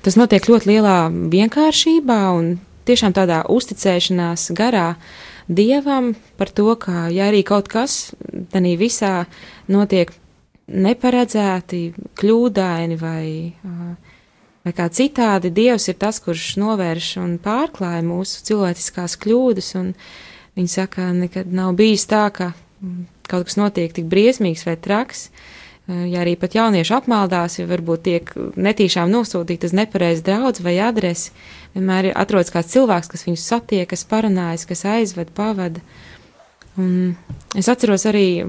tas notiek ļoti lielā vienkāršībā un tiešām tādā uzticēšanās garā. Uh, Dievam par to, ka, ja arī kaut kas tādā visā notiek neparedzēti, kļūdaini vai, vai kā citādi, Dievs ir tas, kurš novērš un pārklāja mūsu cilvēciskās kļūdas. Viņi saka, nekad nav bijis tā, ka kaut kas notiek tik briesmīgs vai traks. Ja arī pat jaunieši apmaldās, ja varbūt tiek netīšām nosūtīta uz nepareizu draudz vai adresi, vienmēr ir atrodas kāds cilvēks, kas viņus satiek, kas parunājas, kas aizved, pavada. Un es atceros arī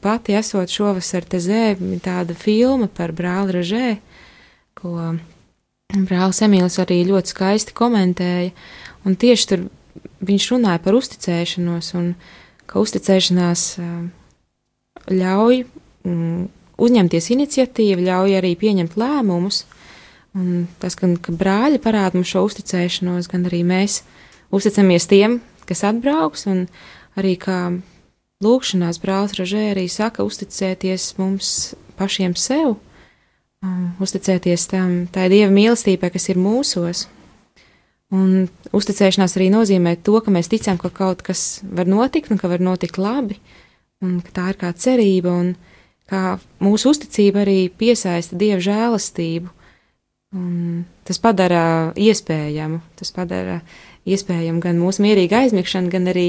pati esot šovasar te zē, tāda filma par brāli Ražē, ko brālis Emīls arī ļoti skaisti komentēja, un tieši tur viņš runāja par uzticēšanos, un ka uzticēšanās ļauj mm, uzņemties iniciatīvu, ļauj arī pieņemt lēmumus. Un tas, gan, ka brāļi parāda mums šo uzticēšanos, gan arī mēs uzticamies tiem, kas atbrauks, un arī kā lūkšanās brālis Ražē arī saka, uzticēties mums pašiem sev, um, uzticēties tam, tā dieva mīlestībai, kas ir mūsos. Un uzticēšanās arī nozīmē to, ka mēs ticam, ka kaut kas var notikt un ka var notikt labi, un ka tā ir kā cerība, un kā mūsu uzticība arī piesaista dievu žēlastību. Un tas padara iespējamu, tas padara iespējamu gan mūsu mierīgu aizmigšanu, gan arī,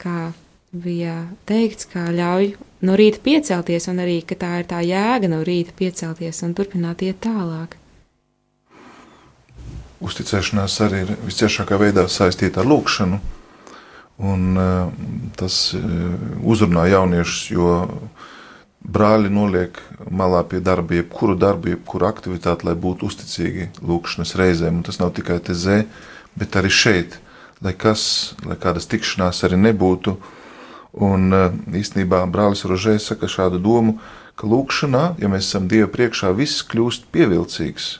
kā bija teikts, kā ļauj no rīta piecelties, un arī, ka tā ir tā jēga no rīta piecelties un turpināt iet tālāk. Uzticēšanās arī ir visciešākā veidā saistīta ar lūkšanu. Un, uh, tas uh, uzrunā jauniešus, jo brāļi noliek malā pie darba, jebkuru darbu, jebkuru aktivitāti, lai būtu uzticīgi lūkšanas reizēm. Un tas nav tikai te zē, bet arī šeit, lai kas, lai kādas tikšanās arī nebūtu. Un uh, īstenībā brālis Rožē saka šādu domu, ka lūkšanā, ja mēs esam Dieva priekšā, viss kļūst pievilcīgs.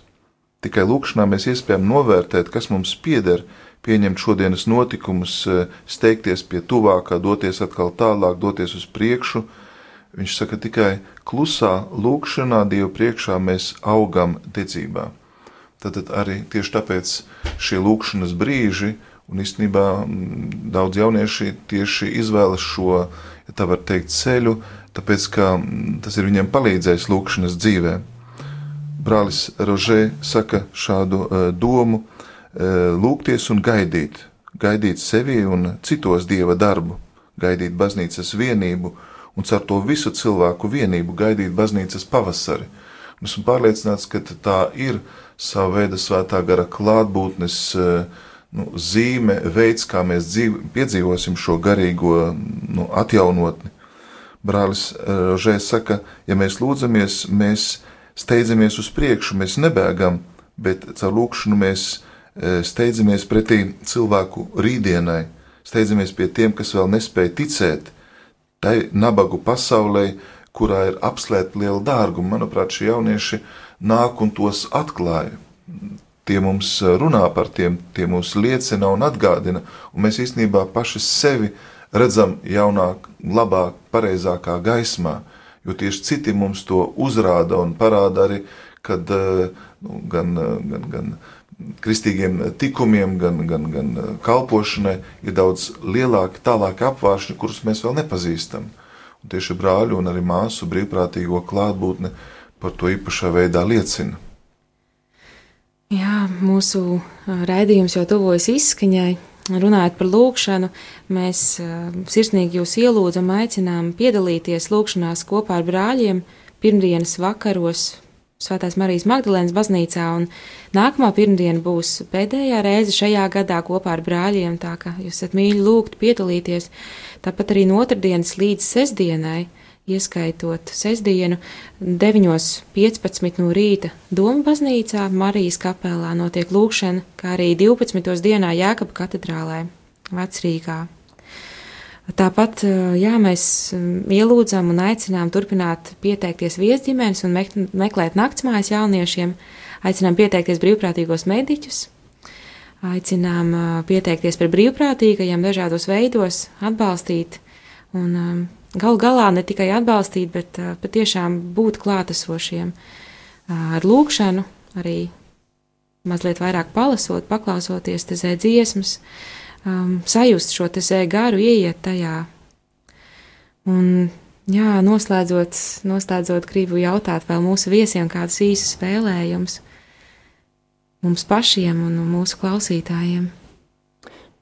Tikai lūkšanā mēs iespējam novērtēt, kas mums pieder, pieņemt šodienas notikumus, eh, steigties pie tuvākā, doties atkal tālāk, doties uz priekšu. Viņš saka, tikai klusā lūkšanā Dievu priekšā mēs augam ticībā. Tad arī tieši tāpēc šie lūkšanas brīži, un īstenībā mm, daudz jaunieši tieši izvēlas šo, ja tā var teikt, ceļu, tāpēc ka mm, tas ir viņiem palīdzējis lūkšanas dzīvēm brālis Rožē saka šādu uh, domu: uh, lūgties un gaidīt, gaidīt sevi un citos dieva darbu, gaidīt baznīcas vienību un ar to visu cilvēku vienību gaidīt baznīcas pavasari. Un esmu pārliecināts, ka tā ir sava veida svētā gara klātbūtnes uh, nu, zīme, veids, kā mēs dzīv, piedzīvosim šo garīgo nu, atjaunotni. Brālis Rožē saka, ja mēs lūdzamies, mēs steidzamies uz priekšu, mēs nebēgam, bet caur lūkšanu mēs e, steidzamies pretī cilvēku rītdienai, steidzamies pie tiem, kas vēl nespēja ticēt tai nabagu pasaulē, kurā ir apslēpta liela dārguma. Manuprāt, šie jaunieši nāk un tos atklāja. Tie mums runā par tiem, tie mums liecina un atgādina, un mēs īstenībā paši sevi redzam jaunāk, labāk, pareizākā gaismā jo tieši citi mums to uzrāda un parāda arī, kad eh, nu, gan, eh, gan, gan kristīgiem tikumiem, gan, gan, gan eh, kalpošanai ir daudz lielāki, tālāki apvāršņi, kurus mēs vēl nepazīstam. Un tieši brāļu un arī māsu brīvprātīgo klātbūtne par to īpašā veidā liecina. Jā, mūsu raidījums jau tuvojas izskaņai. Runājot par lūkšanu, mēs uh, sirsnīgi jūs ielūdzam, aicinām piedalīties lūkšanās kopā ar brāļiem pirmdienas vakaros Svētās Marijas Magdalēnas baznīcā, un nākamā pirmdiena būs pēdējā reize šajā gadā kopā ar brāļiem, tā ka jūs esat mīļi lūgt piedalīties. Tāpat arī no otrdienas līdz sestdienai ieskaitot sestdienu 9.15 no rīta Doma baznīcā Marijas kapelā notiek lūkšana, kā arī 12. dienā Jēkaba katedrālē Vecrīgā. Tāpat jā, mēs ielūdzam un aicinām turpināt pieteikties viesģimenes un meklēt naktsmājas jauniešiem, aicinām pieteikties brīvprātīgos mediķus, aicinām pieteikties par brīvprātīgajiem dažādos veidos, atbalstīt un Galu galā ne tikai atbalstīt, bet uh, patiešām būt klātesošiem uh, ar lūkšanu, arī mazliet vairāk palasot, paklausoties tezē dziesmas, um, sajust šo garu, ieiet tajā. Un, jā, noslēdzot, noslēdzot, gribu jautāt vēl mūsu viesiem kādus īsus vēlējumus mums pašiem un mūsu klausītājiem.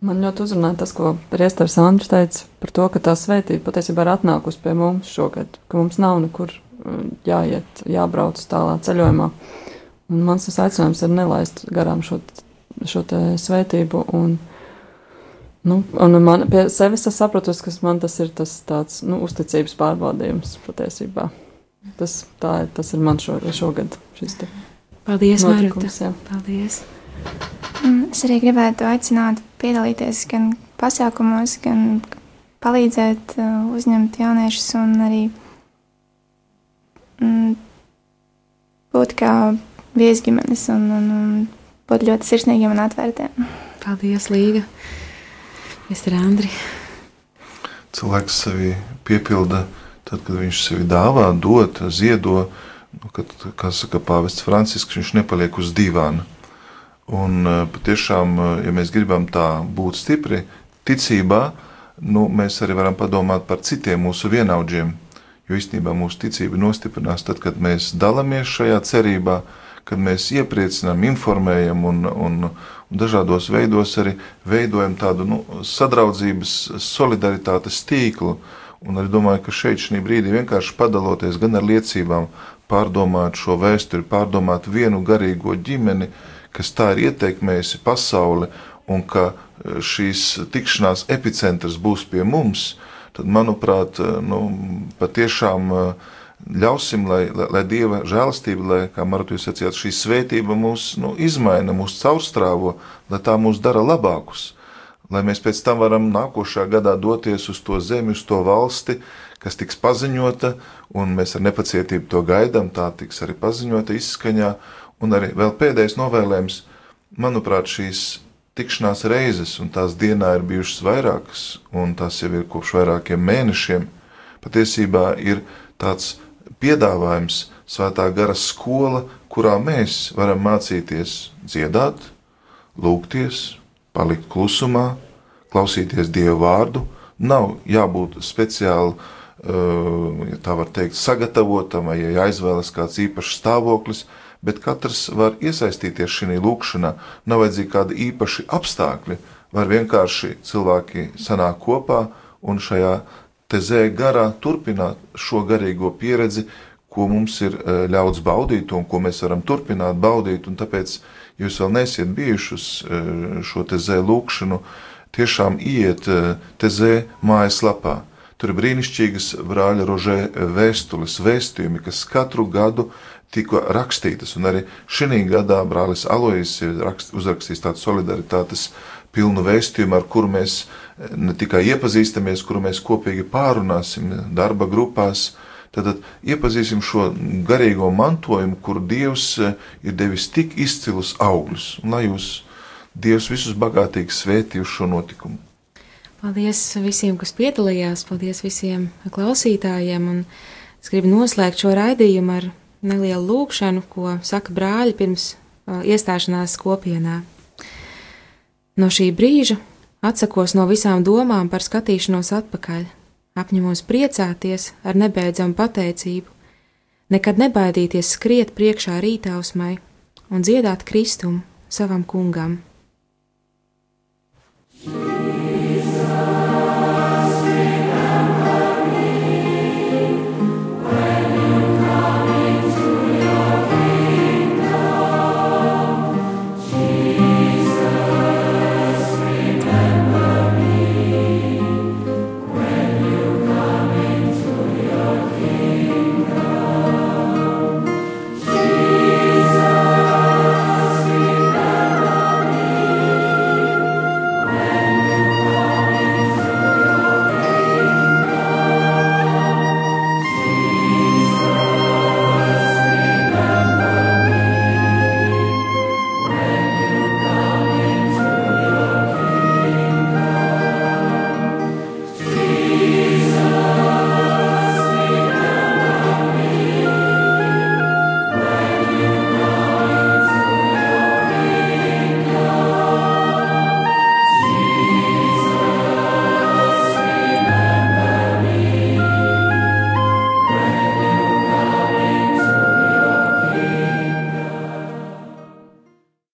Man ļoti uzrunāja tas, ko Priesteris Andris teica par to, ka tā svētība patiesībā ir atnākusi pie mums šogad, ka mums nav nekur uh, jāiet, jābrauc tālā ceļojumā. Un mans aicinājums ir nelaist garām šo, šo svētību. Un, nu, un man pie sevis es sapratu, ka man tas ir tas tāds nu, uzticības pārbaudījums patiesībā. Tas, tā, tas ir man šo, šogad. Paldies, Marta. Paldies. Mm, es arī gribētu aicināt piedalīties gan pasākumos, gan palīdzēt uh, uzņemt jauniešus un arī mm, būt kā viesģimenes un, un, un būt ļoti sirsnīgiem un atvērtiem. Paldies, Līga! Es ir Andri. Cilvēks sevi piepilda tad, kad viņš sevi dāvā, dod, ziedo. Nu, kad, kā saka Pāvests Francisks, viņš nepaliek uz divāna. Un eh, patiešām, eh, ja mēs gribam tā būt stipri ticībā, nu, mēs arī varam padomāt par citiem mūsu vienaudžiem. Jo īstenībā mūsu ticība nostiprinās tad, kad mēs dalāmies šajā cerībā, kad mēs iepriecinām, informējam un, un, un dažādos veidos arī veidojam tādu nu, sadraudzības, solidaritātes tīklu. Un arī domāju, ka šeit šī brīdī vienkārši padaloties gan ar liecībām, pārdomāt šo vēsturi, pārdomāt vienu garīgo ģimeni, kas tā ir ietekmējusi pasauli un ka šīs tikšanās epicentrs būs pie mums, tad, manuprāt, nu, patiešām ļausim, lai, lai, lai Dieva žēlastība, lai, kā Marta jūs sacījāt, šī svētība mūs nu, izmaina, mūs caurstrāvo, lai tā mūs dara labākus. Lai mēs pēc tam varam nākošā gadā doties uz to zemi, uz to valsti, kas tiks paziņota, un mēs ar nepacietību to gaidām, tā tiks arī paziņota izskaņā. Un arī vēl pēdējais novēlējums, manuprāt, šīs tikšanās reizes, un tās dienā ir bijušas vairākas, un tas jau ir kopš vairākiem mēnešiem, patiesībā ir tāds piedāvājums, svētā gara skola, kurā mēs varam mācīties dziedāt, lūgties, palikt klusumā, klausīties Dieva vārdu. Nav jābūt speciāli, ja tā var teikt, sagatavotam, vai ja jāizvēlas kāds īpašs stāvoklis, bet katrs var iesaistīties šajā lūkšanā. Nav vajadzīgi kādi īpaši apstākļi. Var vienkārši cilvēki sanāk kopā un šajā tezē garā turpināt šo garīgo pieredzi, ko mums ir ļauts baudīt un ko mēs varam turpināt baudīt. Tāpēc, ja jūs vēl nesiet bijuši uz šo tezē lūkšanu, tiešām iet tezē mājaslapā. Tur ir brīnišķīgas brāļa rožē vēstules, vēstījumi, kas katru gadu tika rakstītas. Un arī šī gadā brālis Alojas ir rakst, uzrakstījis tādu solidaritātes pilnu vēstījumu, ar kuru mēs ne tikai iepazīstamies, kuru mēs kopīgi pārunāsim darba grupās. Tad, iepazīsim šo garīgo mantojumu, kur Dievs ir devis tik izcilus augļus. Lai jūs Dievs visus bagātīgi svētī uz šo notikumu. Paldies visiem, kas piedalījās, paldies visiem klausītājiem. Un es gribu noslēgt šo raidījumu ar nelielu lūkšanu, ko saka brāļi pirms uh, iestāšanās kopienā. No šī brīža Atsakos no visām domām par skatīšanos atpakaļ, apņemos priecāties ar nebeidzamu pateicību, nekad nebaidīties skriet priekšā rītausmai un dziedāt kristumu savam kungam. thank you